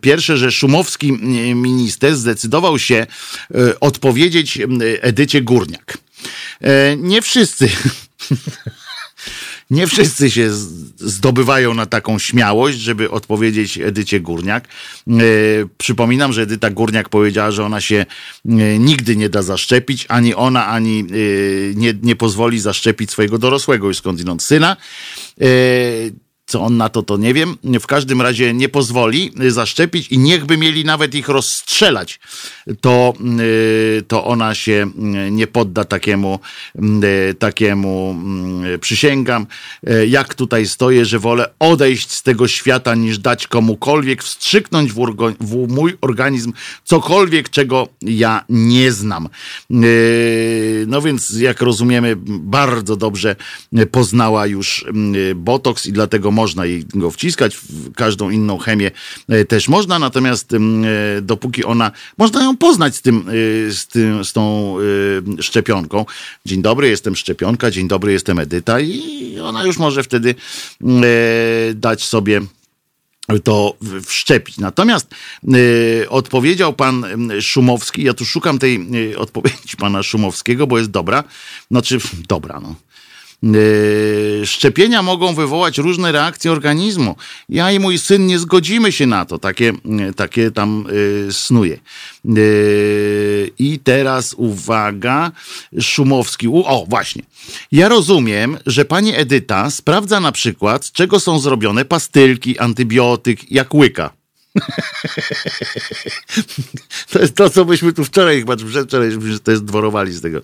Pierwsze, że szumowski minister zdecydował się odpowiedzieć Edycie Górniak. Nie wszyscy *laughs* nie wszyscy się zdobywają na taką śmiałość, żeby odpowiedzieć Edycie Górniak. E, przypominam, że Edyta Górniak powiedziała, że ona się e, nigdy nie da zaszczepić, ani ona, ani e, nie, nie pozwoli zaszczepić swojego dorosłego już skądinąd syna. Co on na to, to nie wiem. W każdym razie nie pozwoli zaszczepić i niechby mieli nawet ich rozstrzelać, to, y, to ona się y, nie podda takiemu, y, takiemu przysięgam. Jak tutaj stoję, że wolę odejść z tego świata niż dać komukolwiek wstrzyknąć w, w mój organizm cokolwiek, czego ja nie znam. No więc, jak rozumiemy, bardzo dobrze poznała już botoks i dlatego można jej go wciskać, w każdą inną chemię e, też można, natomiast e, dopóki ona, można ją poznać z tym, e, z, tym, z tą szczepionką. Dzień dobry, jestem szczepionka, dzień dobry, jestem Edyta i ona już może wtedy dać sobie to wszczepić. Natomiast y, odpowiedział pan Szumowski, ja tu szukam tej y, odpowiedzi pana Szumowskiego, bo jest dobra, znaczy *laughs* dobra, no. Yy, szczepienia mogą wywołać różne reakcje organizmu. Ja i mój syn nie zgodzimy się na to. Takie, yy, takie tam yy, snuje. I teraz uwaga, Szumowski. O, właśnie. Ja rozumiem, że pani Edyta sprawdza na przykład, z czego są zrobione pastylki, antybiotyk, jak łyka. To jest to, co myśmy tu wczoraj, chyba przedwczoraj, to jest dworowali z tego.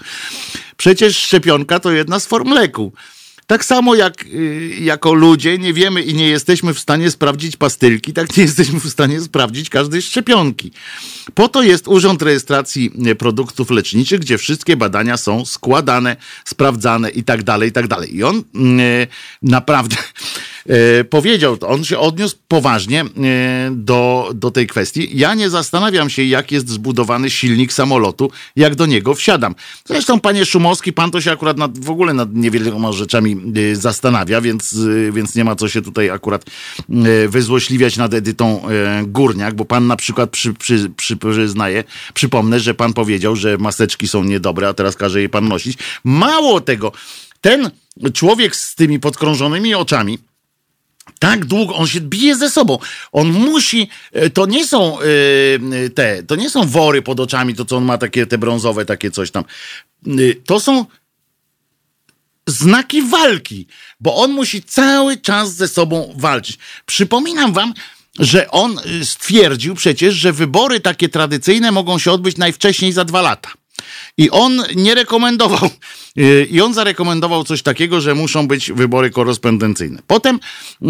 Przecież szczepionka to jedna z form leku. Tak samo jak y, jako ludzie nie wiemy i nie jesteśmy w stanie sprawdzić pastylki, tak nie jesteśmy w stanie sprawdzić każdej szczepionki. Po to jest Urząd Rejestracji Produktów Leczniczych, gdzie wszystkie badania są składane, sprawdzane i tak dalej, i tak dalej. I on y, naprawdę powiedział, on się odniósł poważnie e, do, do tej kwestii. Ja nie zastanawiam się, jak jest zbudowany silnik samolotu, jak do niego wsiadam. Zresztą, panie Szumowski, pan to się akurat nad, w ogóle nad niewieloma rzeczami e, zastanawia, więc, więc nie ma co się tutaj akurat wyzłośliwiać nad Edytą Górniak, bo pan na przykład przy, przy, przy, przyznaje, przypomnę, że pan powiedział, że maseczki są niedobre, a teraz każe je pan nosić. Mało tego, ten człowiek z tymi podkrążonymi oczami, tak długo, on się bije ze sobą. On musi, e, to nie są yy, te, to nie są wory pod oczami, to co on ma takie te brązowe, takie coś tam. Yy, to są znaki walki, bo on musi cały czas ze sobą walczyć. Przypominam wam, że on stwierdził przecież, że wybory takie tradycyjne mogą się odbyć najwcześniej za dwa lata. I on nie rekomendował, y, *laughs* i on zarekomendował coś takiego, że muszą być wybory korespondencyjne. Potem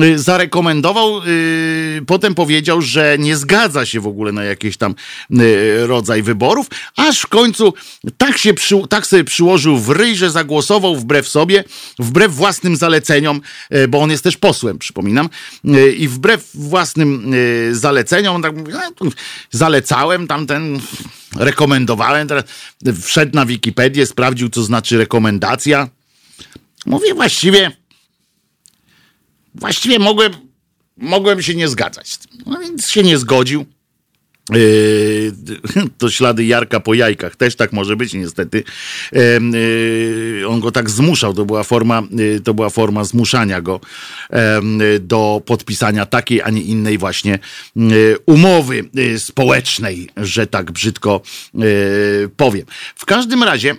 y, zarekomendował, y, potem powiedział, że nie zgadza się w ogóle na jakiś tam rodzaj wyborów, aż w końcu tak, się przy, tak sobie przyłożył w ryj, że zagłosował wbrew sobie, wbrew własnym zaleceniom, bo on jest też posłem, przypominam, i wbrew własnym zaleceniom, tak no, zalecałem tamten, rekomendowałem, teraz wszedł na Wikipedię, sprawdził, co znaczy rekomendacja. Mówię właściwie, właściwie mogłem, mogłem się nie zgadzać. No więc się nie zgodził. Yy, to ślady Jarka po jajkach też tak może być niestety. Yy, on go tak zmuszał, to była forma, yy, to była forma zmuszania go do podpisania takiej, a nie innej właśnie umowy społecznej, że tak brzydko powiem. W każdym razie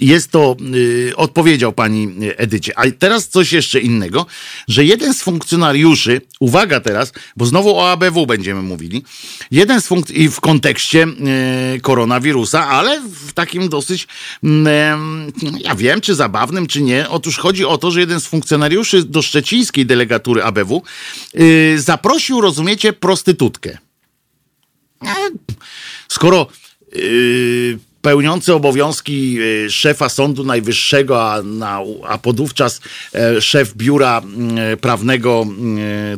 jest to, y, odpowiedział pani Edycie. A teraz coś jeszcze innego, że jeden z funkcjonariuszy, uwaga teraz, bo znowu o ABW będziemy mówili, jeden z funkcjonariuszy w kontekście y, koronawirusa, ale w takim dosyć, y, ja wiem, czy zabawnym, czy nie. Otóż chodzi o to, że jeden z funkcjonariuszy do szczecińskiej delegatury ABW y, zaprosił, rozumiecie, prostytutkę. E, skoro y, pełniący obowiązki e, szefa Sądu Najwyższego, a, na, a podówczas e, szef biura e, prawnego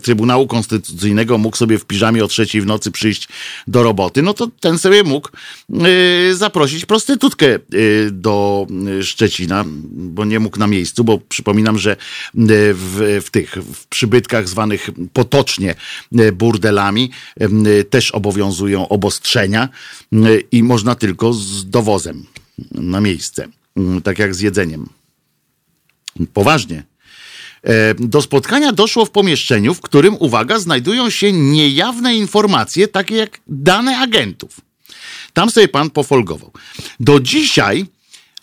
Trybunału Konstytucyjnego mógł sobie w piżamie o trzeciej w nocy przyjść do roboty, no to ten sobie mógł zaprosić prostytutkę do Szczecina, bo nie mógł na miejscu, bo przypominam, że w, w tych w przybytkach zwanych potocznie burdelami też obowiązują obostrzenia i można tylko z dowozem na miejsce, mm, tak jak z jedzeniem. Poważnie. E, do spotkania doszło w pomieszczeniu, w którym, uwaga, znajdują się niejawne informacje, takie jak dane agentów. Tam sobie pan pofolgował. Do dzisiaj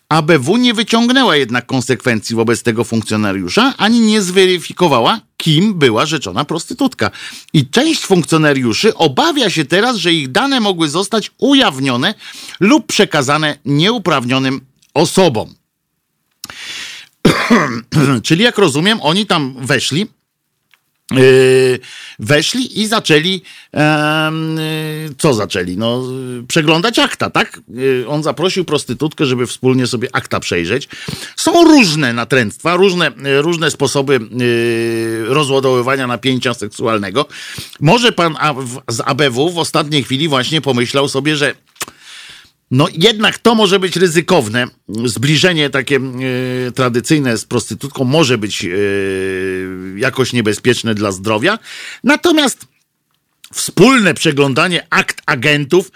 ABW nie wyciągnęła jednak konsekwencji wobec tego funkcjonariusza, ani nie zweryfikowała, kim była rzeczona prostytutka. I część funkcjonariuszy obawia się teraz, że ich dane mogły zostać ujawnione lub przekazane nieuprawnionym osobom. *clears throat* Czyli jak rozumiem, oni tam weszli weszli i zaczęli, co zaczęli? No, przeglądać akta, tak? Yy, on zaprosił prostytutkę, żeby wspólnie sobie akta przejrzeć. Są różne natręctwa, różne, różne sposoby yy, rozładowywania napięcia seksualnego. Może pan z ABW w ostatniej chwili właśnie pomyślał sobie, że no jednak to może być ryzykowne. Zbliżenie takie e, tradycyjne z prostytutką może być e, jakoś niebezpieczne dla zdrowia. Natomiast wspólne przeglądanie akt agentów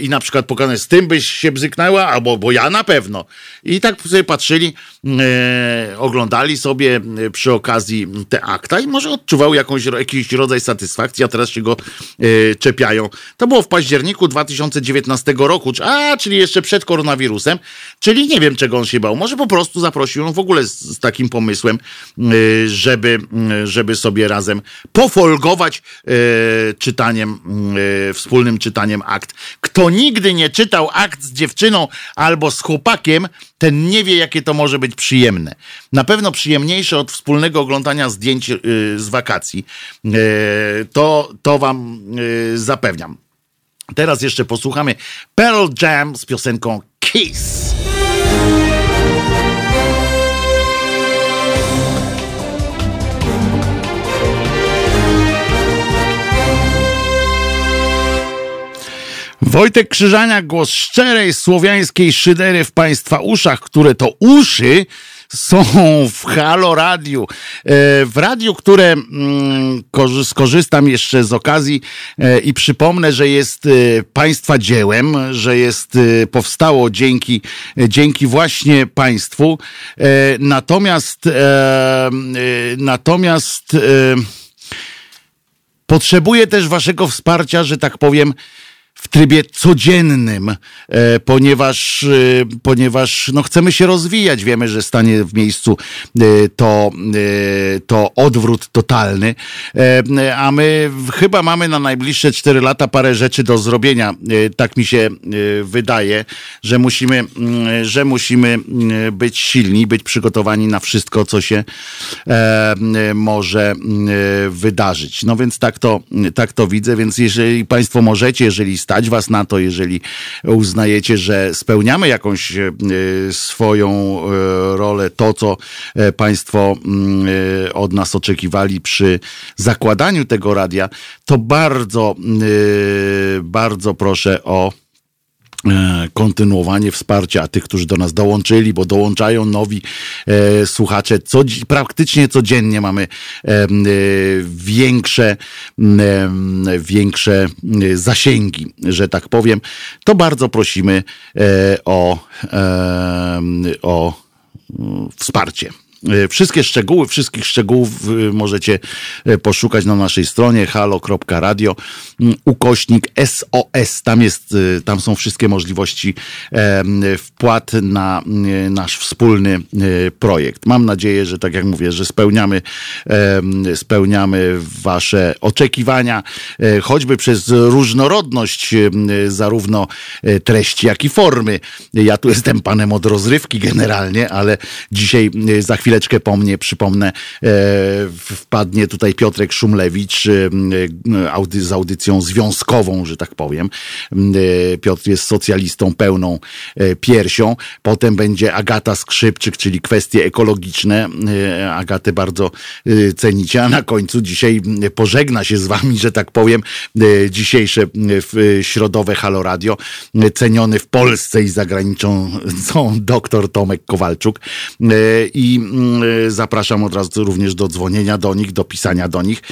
i na przykład pokazane z tym byś się bzyknęła, albo bo ja na pewno. I tak sobie patrzyli, e, oglądali sobie przy okazji te akta i może odczuwał jakąś, jakiś rodzaj satysfakcji, a teraz się go e, czepiają. To było w październiku 2019 roku, a czyli jeszcze przed koronawirusem, czyli nie wiem czego on się bał. Może po prostu zaprosił on w ogóle z, z takim pomysłem, e, żeby, żeby sobie razem pofolgować czytaniem, e, wspólnym czytaniem akt. Kto nigdy nie czytał akt z dziewczyną albo z chłopakiem, ten nie wie, jakie to może być przyjemne. Na pewno przyjemniejsze od wspólnego oglądania zdjęć e, z wakacji. E, to, to wam zapewniam. Teraz jeszcze posłuchamy Pearl Jam z piosenką Kiss. Wojtek Krzyżania, głos szczerej słowiańskiej szydery w Państwa uszach, które to uszy są w Halo Radiu. E, w radiu, które mm, skorzystam jeszcze z okazji e, i przypomnę, że jest e, Państwa dziełem, że jest, powstało dzięki, dzięki właśnie Państwu. Natomiast, natomiast potrzebuję też Waszego wsparcia, że tak powiem, w trybie codziennym, e, ponieważ, e, ponieważ no, chcemy się rozwijać. Wiemy, że stanie w miejscu e, to, to odwrót totalny, a my chyba mamy na najbliższe 4 lata parę rzeczy do zrobienia. Tak mi się wydaje, że musimy, mm, że musimy mm, być silni, być przygotowani na wszystko, co się może mm, wydarzyć. No więc tak to, tak to widzę, więc jeżeli Państwo możecie, jeżeli stać was na to, jeżeli uznajecie, że spełniamy jakąś e, swoją e, rolę, to co e, Państwo mm, od nas oczekiwali przy zakładaniu tego radia, to bardzo, bardzo proszę o kontynuowanie wsparcia tych, którzy do nas dołączyli, bo dołączają nowi e, słuchacze. Co, praktycznie codziennie mamy e, e, większe, e, większe zasięgi, że tak powiem. To bardzo prosimy e, o, o wsparcie. E, wszystkie szczegóły, wszystkich szczegółów e, możecie e, poszukać na naszej stronie halo.radio mm, ukośnik SOS. Tam jest, tam są wszystkie możliwości wpłat na nasz wspólny projekt. Mam nadzieję, że tak jak mówię, że spełniamy, spełniamy wasze oczekiwania, choćby przez różnorodność zarówno treści, jak i formy. Ja tu jestem panem od rozrywki generalnie, ale dzisiaj za chwilę chwileczkę po mnie, przypomnę, e, wpadnie tutaj Piotrek Szumlewicz e, z audycją związkową, że tak powiem. E, Piotr jest socjalistą pełną piersią. Potem będzie Agata Skrzypczyk, czyli kwestie ekologiczne. Agatę bardzo cenicie, a na końcu dzisiaj pożegna się z wami, że tak powiem, dzisiejsze środowe Halo Radio, ceniony w Polsce i za granicą doktor Tomek Kowalczuk. I zapraszam od razu również do dzwonienia do nich, do pisania do nich e,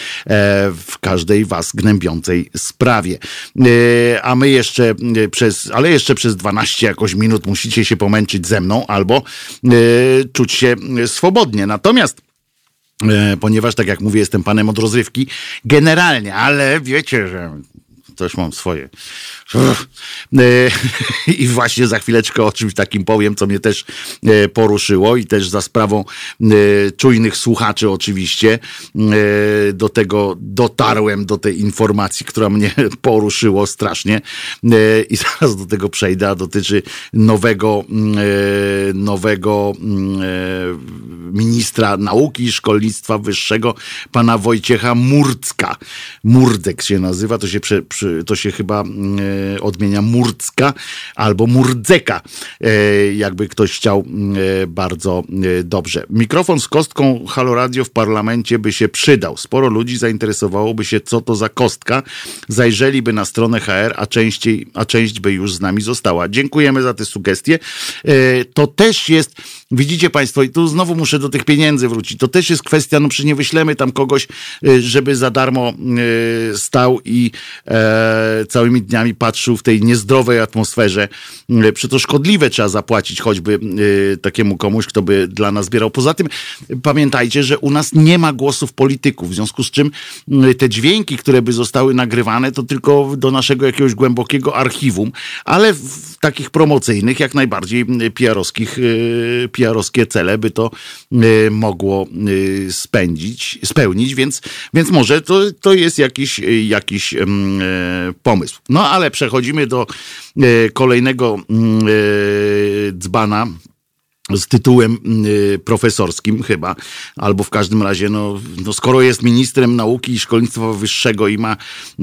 w każdej was gnębiącej sprawie. E, a my jeszcze e, przez, ale jeszcze przez 12 jakoś minut musicie się pomęczyć ze mną albo czuć się swobodnie. Natomiast ponieważ, tak jak mówię, jestem panem od rozrywki, generalnie, ale wiecie, że też mam swoje. *laughs* E, I właśnie za chwileczkę o czymś takim powiem, co mnie też e, poruszyło i też za sprawą e, czujnych słuchaczy oczywiście do tego dotarłem, do tej informacji, która mnie *laughs* poruszyło strasznie i *laughs* zaraz do tego przejdę, a dotyczy nowego nowego ministra nauki i szkolnictwa wyższego, pana Wojciecha Murcka. Murdzek się nazywa, to się, prze, to się chyba E, odmienia Murcka albo Murdzeka, e, jakby ktoś chciał e, bardzo dobrze. Mikrofon z kostką Halo Radio w parlamencie by się przydał. Sporo ludzi zainteresowałoby się, co to za kostka. Zajrzeliby na stronę HR, a, częściej, a część by już z nami została. Dziękujemy za te sugestie. To też jest, widzicie Państwo, i tu znowu muszę do tych pieniędzy wrócić. To też jest kwestia, no przy nie wyślemy tam kogoś, żeby za darmo stał i e, całymi dniami patrzył w tej niezdrowej atmosferze. Mm, Przy to szkodliwe trzeba zapłacić choćby y, takiemu komuś, kto by dla nas zbierał. Poza tym pamiętajcie, że u nas nie ma głosów polityków, w związku z czym y, te dźwięki, które by zostały nagrywane, to tylko do naszego jakiegoś głębokiego archiwum, ale w takich promocyjnych, jak najbardziej PR-owskich, y, PR-owskie cele by to mogło spędzić, spełnić, więc, więc może to, to jest jakiś, jakiś pomysł. No ale przechodzimy do kolejnego dzbana z tytułem y, profesorskim chyba, albo w każdym razie, no, no skoro jest ministrem nauki i szkolnictwa wyższego i ma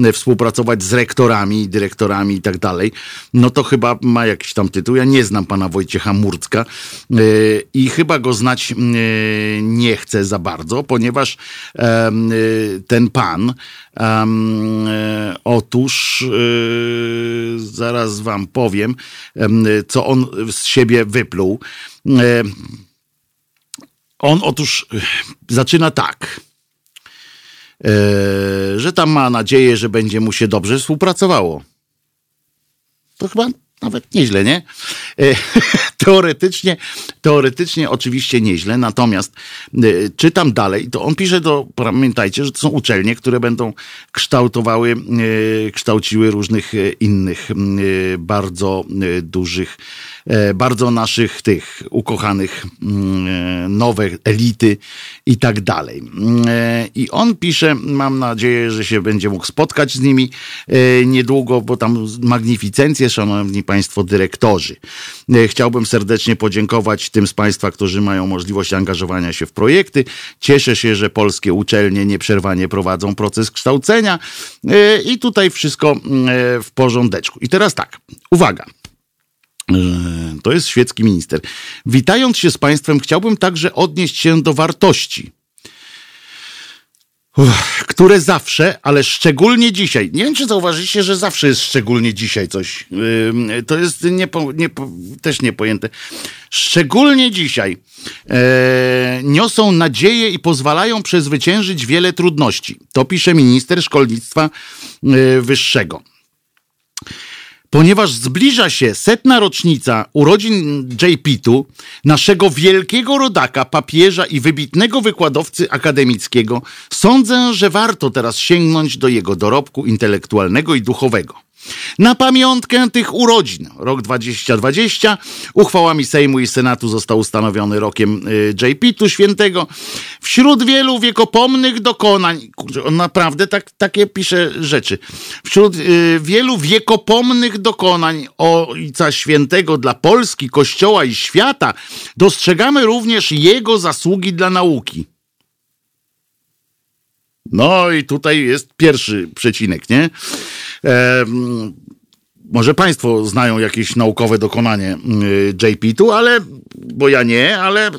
y, współpracować z rektorami, dyrektorami i tak dalej, no to chyba ma jakiś tam tytuł. Ja nie znam pana Wojciecha Murcka y, i chyba go znać nie chcę za bardzo, ponieważ ten pan otóż zaraz wam powiem, co on z siebie wypluł. E, on otóż e, zaczyna tak, e, że tam ma nadzieję, że będzie mu się dobrze współpracowało. To chyba nawet nieźle, nie? *laughs* Teoretycznie, teoretycznie oczywiście nieźle, natomiast czytam dalej, to on pisze do, pamiętajcie, że to są uczelnie, które będą kształtowały, kształciły różnych innych bardzo dużych E, bardzo naszych tych ukochanych e, nowe elity i tak dalej. E, I on pisze, mam nadzieję, że się będzie mógł spotkać z nimi niedługo, bo tam magnificencje, szanowni państwo dyrektorzy. Chciałbym serdecznie podziękować tym z państwa, którzy mają możliwość angażowania się w projekty. Cieszę się, że polskie uczelnie nieprzerwanie prowadzą proces kształcenia i tutaj wszystko mm, w porządeczku. I teraz tak, uwaga. To jest świecki minister. Witając się z Państwem, chciałbym także odnieść się do wartości. Które zawsze, ale szczególnie dzisiaj, nie wiem czy zauważyliście, że zawsze jest szczególnie dzisiaj coś. To jest niepo, niepo, też niepojęte. Szczególnie dzisiaj e, niosą nadzieję i pozwalają przezwyciężyć wiele trudności. To pisze minister szkolnictwa e, wyższego ponieważ zbliża się setna rocznica urodzin JP-tu, naszego wielkiego rodaka, papieża i wybitnego wykładowcy akademickiego, sądzę, że warto teraz sięgnąć do jego dorobku intelektualnego i duchowego. Na pamiątkę tych urodzin, rok 2020, uchwałami Sejmu i Senatu został ustanowiony rokiem y, JP-tu świętego. Wśród wielu wiekopomnych dokonań, kurczę, on naprawdę tak, takie pisze rzeczy, wśród y, wielu wiekopomnych dokonań Ojca Świętego dla Polski, Kościoła i świata dostrzegamy również jego zasługi dla nauki. No i tutaj jest pierwszy przecinek, nie? E, może Państwo znają jakieś naukowe dokonanie y, JP-tu, ale, bo ja nie, ale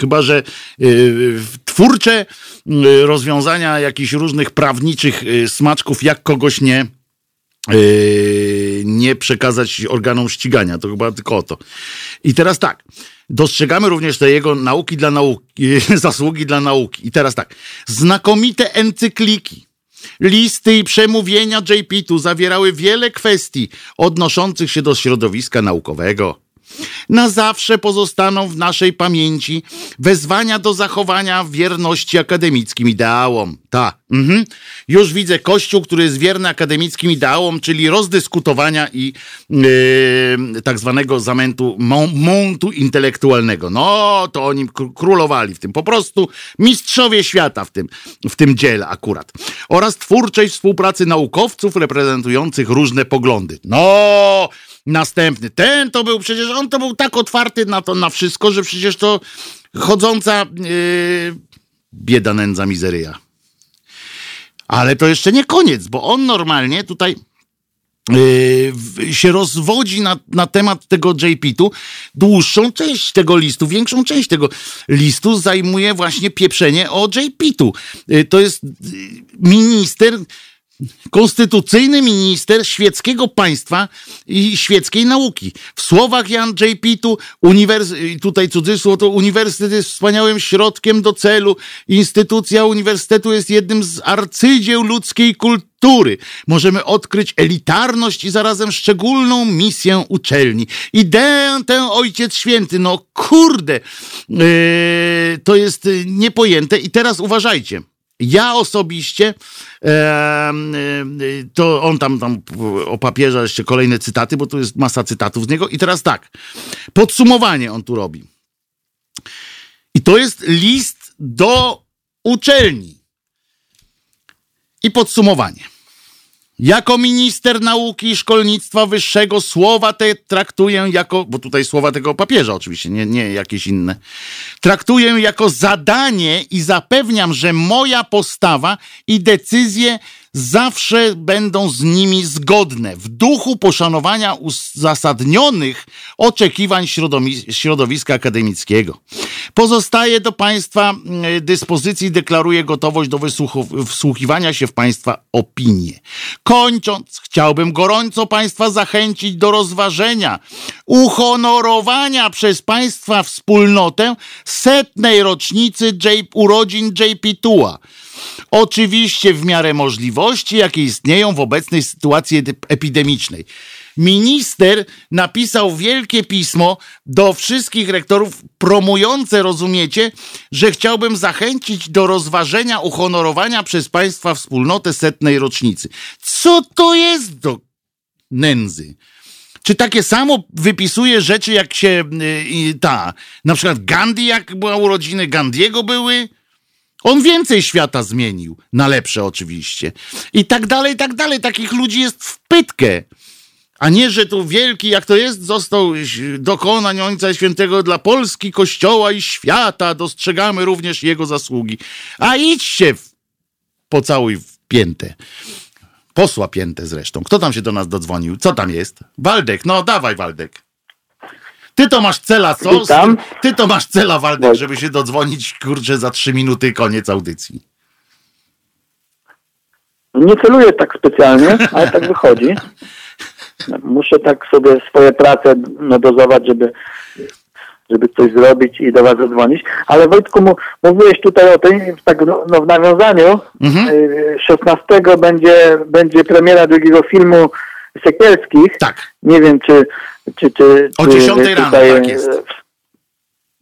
chyba, że y, twórcze y, rozwiązania jakichś różnych prawniczych smaczków, jak kogoś nie nie przekazać organom ścigania. To chyba tylko o to. I teraz tak. Dostrzegamy również te jego nauki dla nauki, *laughs* zasługi dla nauki. I teraz tak. Znakomite encykliki Listy i przemówienia JP-tu zawierały wiele kwestii odnoszących się do środowiska naukowego. Na zawsze pozostaną w naszej pamięci wezwania do zachowania wierności akademickim ideałom. Ta, mhm. już widzę kościół, który jest wierny akademickim ideałom, czyli rozdyskutowania i yy, tak zwanego zamętu montu intelektualnego. No, to oni królowali w tym. Po prostu mistrzowie świata w tym, w tym dziele akurat. Oraz twórczej współpracy naukowców reprezentujących różne poglądy. No, Następny. Ten to był przecież, on to był tak otwarty na to, na wszystko, że przecież to chodząca yy, bieda, nędza, mizeria. Ale to jeszcze nie koniec, bo on normalnie tutaj yy, się rozwodzi na, na temat tego JP-tu. Dłuższą część tego listu, większą część tego listu zajmuje właśnie pieprzenie o JP-tu. Yy, to jest yy, minister konstytucyjny minister świeckiego państwa i świeckiej nauki. W słowach Jan J. Pitu, uniwers- tutaj cudzysłów, to uniwersytet jest wspaniałym środkiem do celu. Instytucja uniwersytetu jest jednym z arcydzieł ludzkiej kultury. Możemy odkryć elitarność i zarazem szczególną misję uczelni. Ideę tę Ojciec Święty, no kurde, yy, to jest niepojęte. I teraz uważajcie. Ja osobiście, to on tam, tam o papieża jeszcze kolejne cytaty, bo tu jest masa cytatów z niego. I teraz tak, podsumowanie on tu robi. I to jest list do uczelni. I podsumowanie. Jako minister nauki i szkolnictwa wyższego słowa te traktuję jako, bo tutaj słowa tego papieża oczywiście, nie, nie jakieś inne, traktuję jako zadanie i zapewniam, że moja postawa i decyzje zawsze będą z nimi zgodne w duchu poszanowania uzasadnionych oczekiwań środowiska akademickiego. Pozostaje do Państwa mm, dyspozycji, deklaruję gotowość do wsłuchiwania się w Państwa opinie. Kończąc, chciałbym gorąco Państwa zachęcić do rozważenia uhonorowania przez Państwa wspólnotę setnej rocznicy urodzin JP Tua. Oczywiście w miarę możliwości, jakie istnieją w obecnej sytuacji epidemicznej. Minister napisał wielkie pismo do wszystkich rektorów promujące, rozumiecie, że chciałbym zachęcić do rozważenia uhonorowania przez państwa wspólnotę setnej rocznicy. Co to jest do nędzy? Czy takie samo wypisuje rzeczy, jak się y, ta, na przykład Gandhi, jak była urodziny Gandiego były? On więcej świata zmienił, na lepsze oczywiście. I tak dalej, i tak dalej. Takich ludzi jest w pytkę. A nie, że tu wielki, jak to jest, został dokonań Ojca Świętego dla Polski, Kościoła i świata. Dostrzegamy również jego zasługi. A idźcie w, pocałuj w piętę. Posła piętę zresztą. Kto tam się do nas dodzwonił? Co tam jest? Waldek, no dawaj Waldek. Ty to masz cela, co? Witam. Ty to masz cela, Waldek, żeby się dodzwonić, kurczę, za trzy minuty koniec audycji. Nie celuję tak specjalnie, ale tak *laughs* wychodzi. Muszę tak sobie swoje prace no, dozować, żeby, żeby coś zrobić i do was zadzwonić. Ale Wojtku, mówiłeś tutaj o tym, tak no, no w nawiązaniu, mhm. 16 y, będzie, będzie premiera drugiego filmu Sekielskich. Tak. Nie wiem, czy... czy, czy o 10 rano, tak jest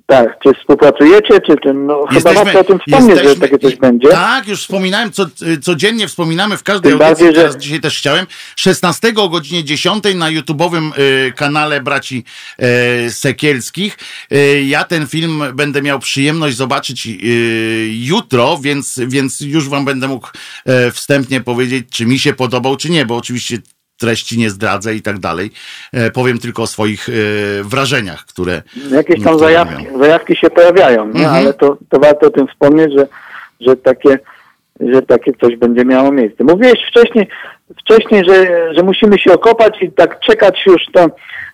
tak, czy współpracujecie, czy, czy no, jesteśmy, chyba warto o tym wspomnieć, jesteśmy, że takie coś będzie. Tak, już wspominałem, co, codziennie wspominamy w każdej tym audycji, bardziej, teraz że... dzisiaj też chciałem. 16 o godzinie 10 na YouTube'owym y, kanale braci y, Sekielskich. Y, ja ten film będę miał przyjemność zobaczyć y, jutro, więc, więc już wam będę mógł y, wstępnie powiedzieć, czy mi się podobał, czy nie, bo oczywiście treści nie zdradzę i tak dalej. E, powiem tylko o swoich e, wrażeniach, które. Jakieś tam zajawki, zajawki się pojawiają? Mhm. ale to, to warto o tym wspomnieć, że, że, takie, że takie coś będzie miało miejsce. Mówiłeś wcześniej, wcześniej że, że musimy się okopać i tak czekać już to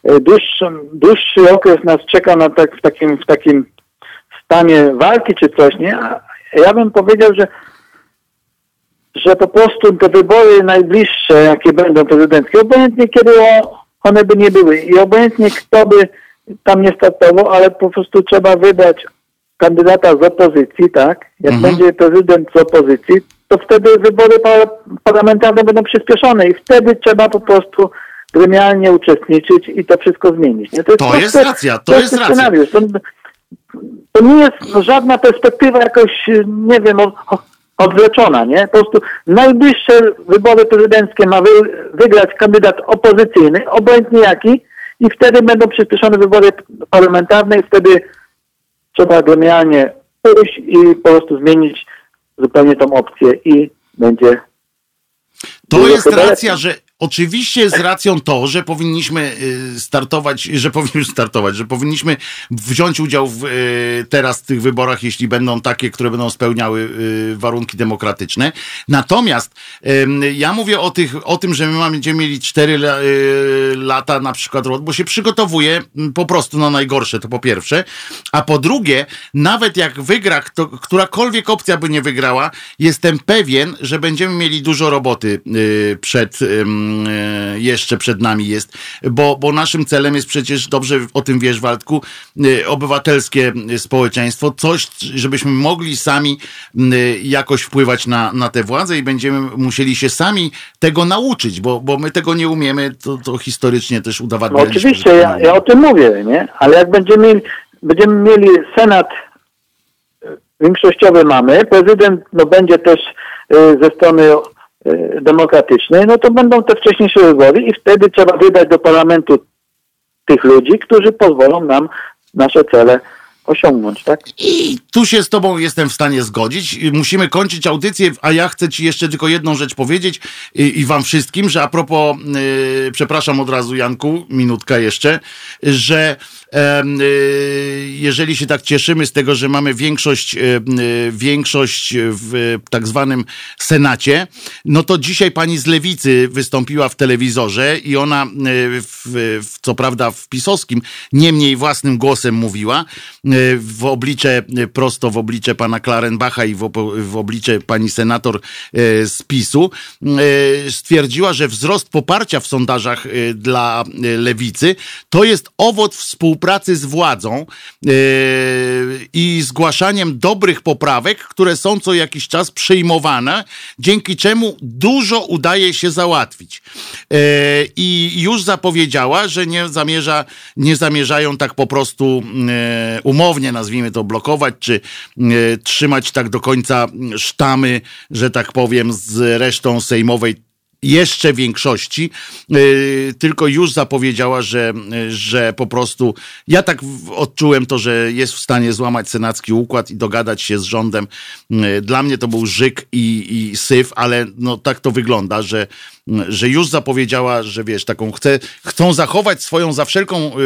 e, dłuższy, dłuższy okres nas czeka na tak, w, takim, w takim stanie walki czy coś, nie? A ja bym powiedział, że że po prostu te wybory najbliższe, jakie będą prezydenckie, obojętnie kiedy one by nie były i obojętnie kto by tam nie startował, ale po prostu trzeba wybrać kandydata z opozycji, tak? Jak mhm. będzie prezydent z opozycji, to wtedy wybory parlamentarne będą przyspieszone i wtedy trzeba po prostu gremialnie uczestniczyć i to wszystko zmienić. Nie? To, jest, to jest racja, to jest racja. Scenariusz. To, to nie jest żadna perspektywa jakoś, nie wiem, odwleczona, nie? Po prostu najbliższe wybory prezydenckie ma wy, wygrać kandydat opozycyjny, obojętnie jaki, i wtedy będą przyspieszone wybory parlamentarne i wtedy trzeba gremialnie pójść i po prostu zmienić zupełnie tą opcję i będzie to jest racja, że Oczywiście z racją to, że powinniśmy y, startować, że powinniśmy startować, że powinniśmy wziąć udział w, y, teraz w tych wyborach, jeśli będą takie, które będą spełniały y, warunki demokratyczne. Natomiast ja mówię o, tych, o tym, że my będziemy mieli 4 lata na przykład, bo się przygotowuję po prostu na najgorsze, to po pierwsze. A po drugie, nawet jak wygra, kto, którakolwiek opcja by nie wygrała, jestem pewien, że będziemy mieli dużo roboty przed jeszcze przed nami jest, bo, bo naszym celem jest przecież, dobrze o tym wiesz Waldku, e, obywatelskie społeczeństwo, coś, żebyśmy mogli sami jakoś wpływać na, na tę władzę i będziemy musieli się sami tego nauczyć, bo, bo my tego nie umiemy, to, to historycznie też udowadnialiśmy. No oczywiście, ja, ja o tym mówię, nie? ale jak będziemy, będziemy mieli Senat e, większościowy mamy, prezydent no, będzie też ze strony E, demokratycznej, no to będą te wcześniejsze wybory i wtedy trzeba wydać do parlamentu tych ludzi, którzy pozwolą nam nasze cele osiągnąć, tak? I tu się z tobą jestem w stanie zgodzić. Musimy kończyć audycję, a ja chcę ci jeszcze tylko jedną rzecz powiedzieć i, i wam wszystkim, że a propos, yy, przepraszam od razu Janku, minutka jeszcze, że Y, jeżeli się tak cieszymy z tego, że mamy większość, y, y, większość w tak zwanym Senacie, no to dzisiaj pani z Lewicy wystąpiła w telewizorze i ona, w, w, co prawda w pisowskim, niemniej własnym głosem mówiła, w oblicze, prosto w oblicze pana Klarenbacha i w, w oblicze pani senator z PiSu, stwierdziła, że wzrost poparcia w sondażach dla Lewicy to jest owoc współpracy współpracy z władzą yy, i zgłaszaniem dobrych poprawek, które są co jakiś czas przyjmowane, dzięki czemu dużo udaje się załatwić. Yy, I już zapowiedziała, że nie, zamierza, nie zamierzają tak po prostu yy, umownie, nazwijmy to, blokować, czy trzymać tak do końca sztamy, że tak powiem, z resztą sejmowej jeszcze większości, y, tylko już zapowiedziała, że, że po prostu ja tak odczułem to, że jest w stanie złamać senacki układ i dogadać się z rządem. Y, dla mnie to był żyk i, i syf, ale no tak to wygląda, że że już zapowiedziała, że wiesz, taką chce, chcą zachować swoją za wszelką y,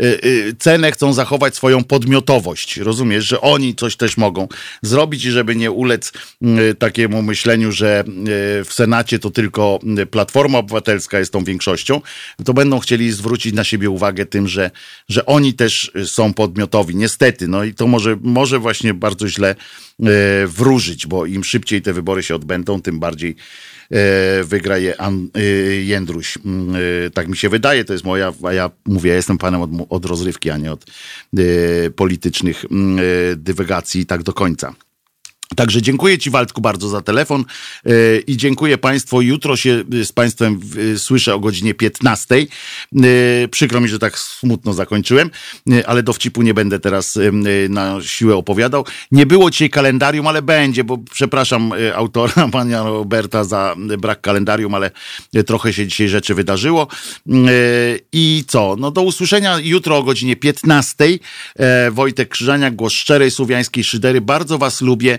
y, y, cenę, chcą zachować swoją podmiotowość. Rozumiesz, że oni coś też mogą zrobić i żeby nie ulec y, takiemu myśleniu, że y, w Senacie to tylko Platforma Obywatelska jest tą większością, to będą chcieli zwrócić na siebie uwagę tym, że, że oni też są podmiotowi. Niestety, no i to może, może właśnie bardzo źle wróżyć, bo im szybciej te wybory się odbędą, tym bardziej wygra je An, e, Jędruś. Mm, e, tak mi się wydaje, to jest moja, a ja mówię, ja jestem panem od, od rozrywki, a nie od politycznych mm, dywagacji tak do końca. Także dziękuję Ci, Waldku, bardzo za telefon e, i dziękuję Państwu. Jutro się z Państwem słyszę o godzinie 15. E, przykro mi, że tak smutno zakończyłem, e, ale dowcipu nie będę teraz na siłę opowiadał. Nie było dzisiaj kalendarium, ale będzie, bo przepraszam autora, *laughs* pana Roberta, za brak kalendarium, ale trochę się dzisiaj rzeczy wydarzyło. I co? No do usłyszenia jutro o godzinie 15. Wojtek Krzyżaniak, głos szczerej słowiańskiej szydery. Bardzo Was lubię.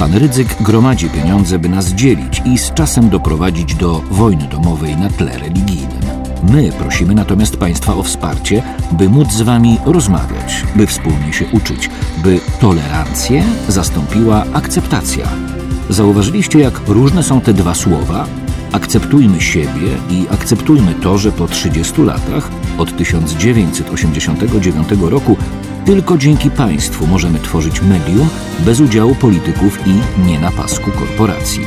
Pan Rydzyk gromadzi pieniądze, by nas dzielić i z czasem doprowadzić do wojny domowej na tle religijnym. My prosimy natomiast Państwa o wsparcie, by móc z Wami rozmawiać, by wspólnie się uczyć, by tolerancję zastąpiła akceptacja. Zauważyliście, jak różne są te dwa słowa? Akceptujmy siebie i akceptujmy to, że po 30 latach, od 1989 roku, tylko dzięki państwu możemy tworzyć medium bez udziału polityków i nie na pasku korporacji.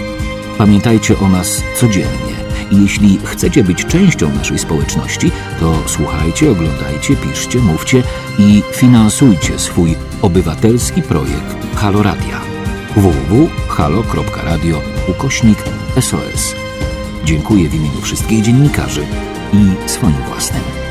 Pamiętajcie o nas codziennie. Jeśli chcecie być częścią naszej społeczności, to słuchajcie, oglądajcie, piszcie, mówcie i finansujcie swój obywatelski projekt Halo Radia. www.halo.radio ukośnik SOS. Dziękuję w imieniu wszystkich dziennikarzy i swoim własnym.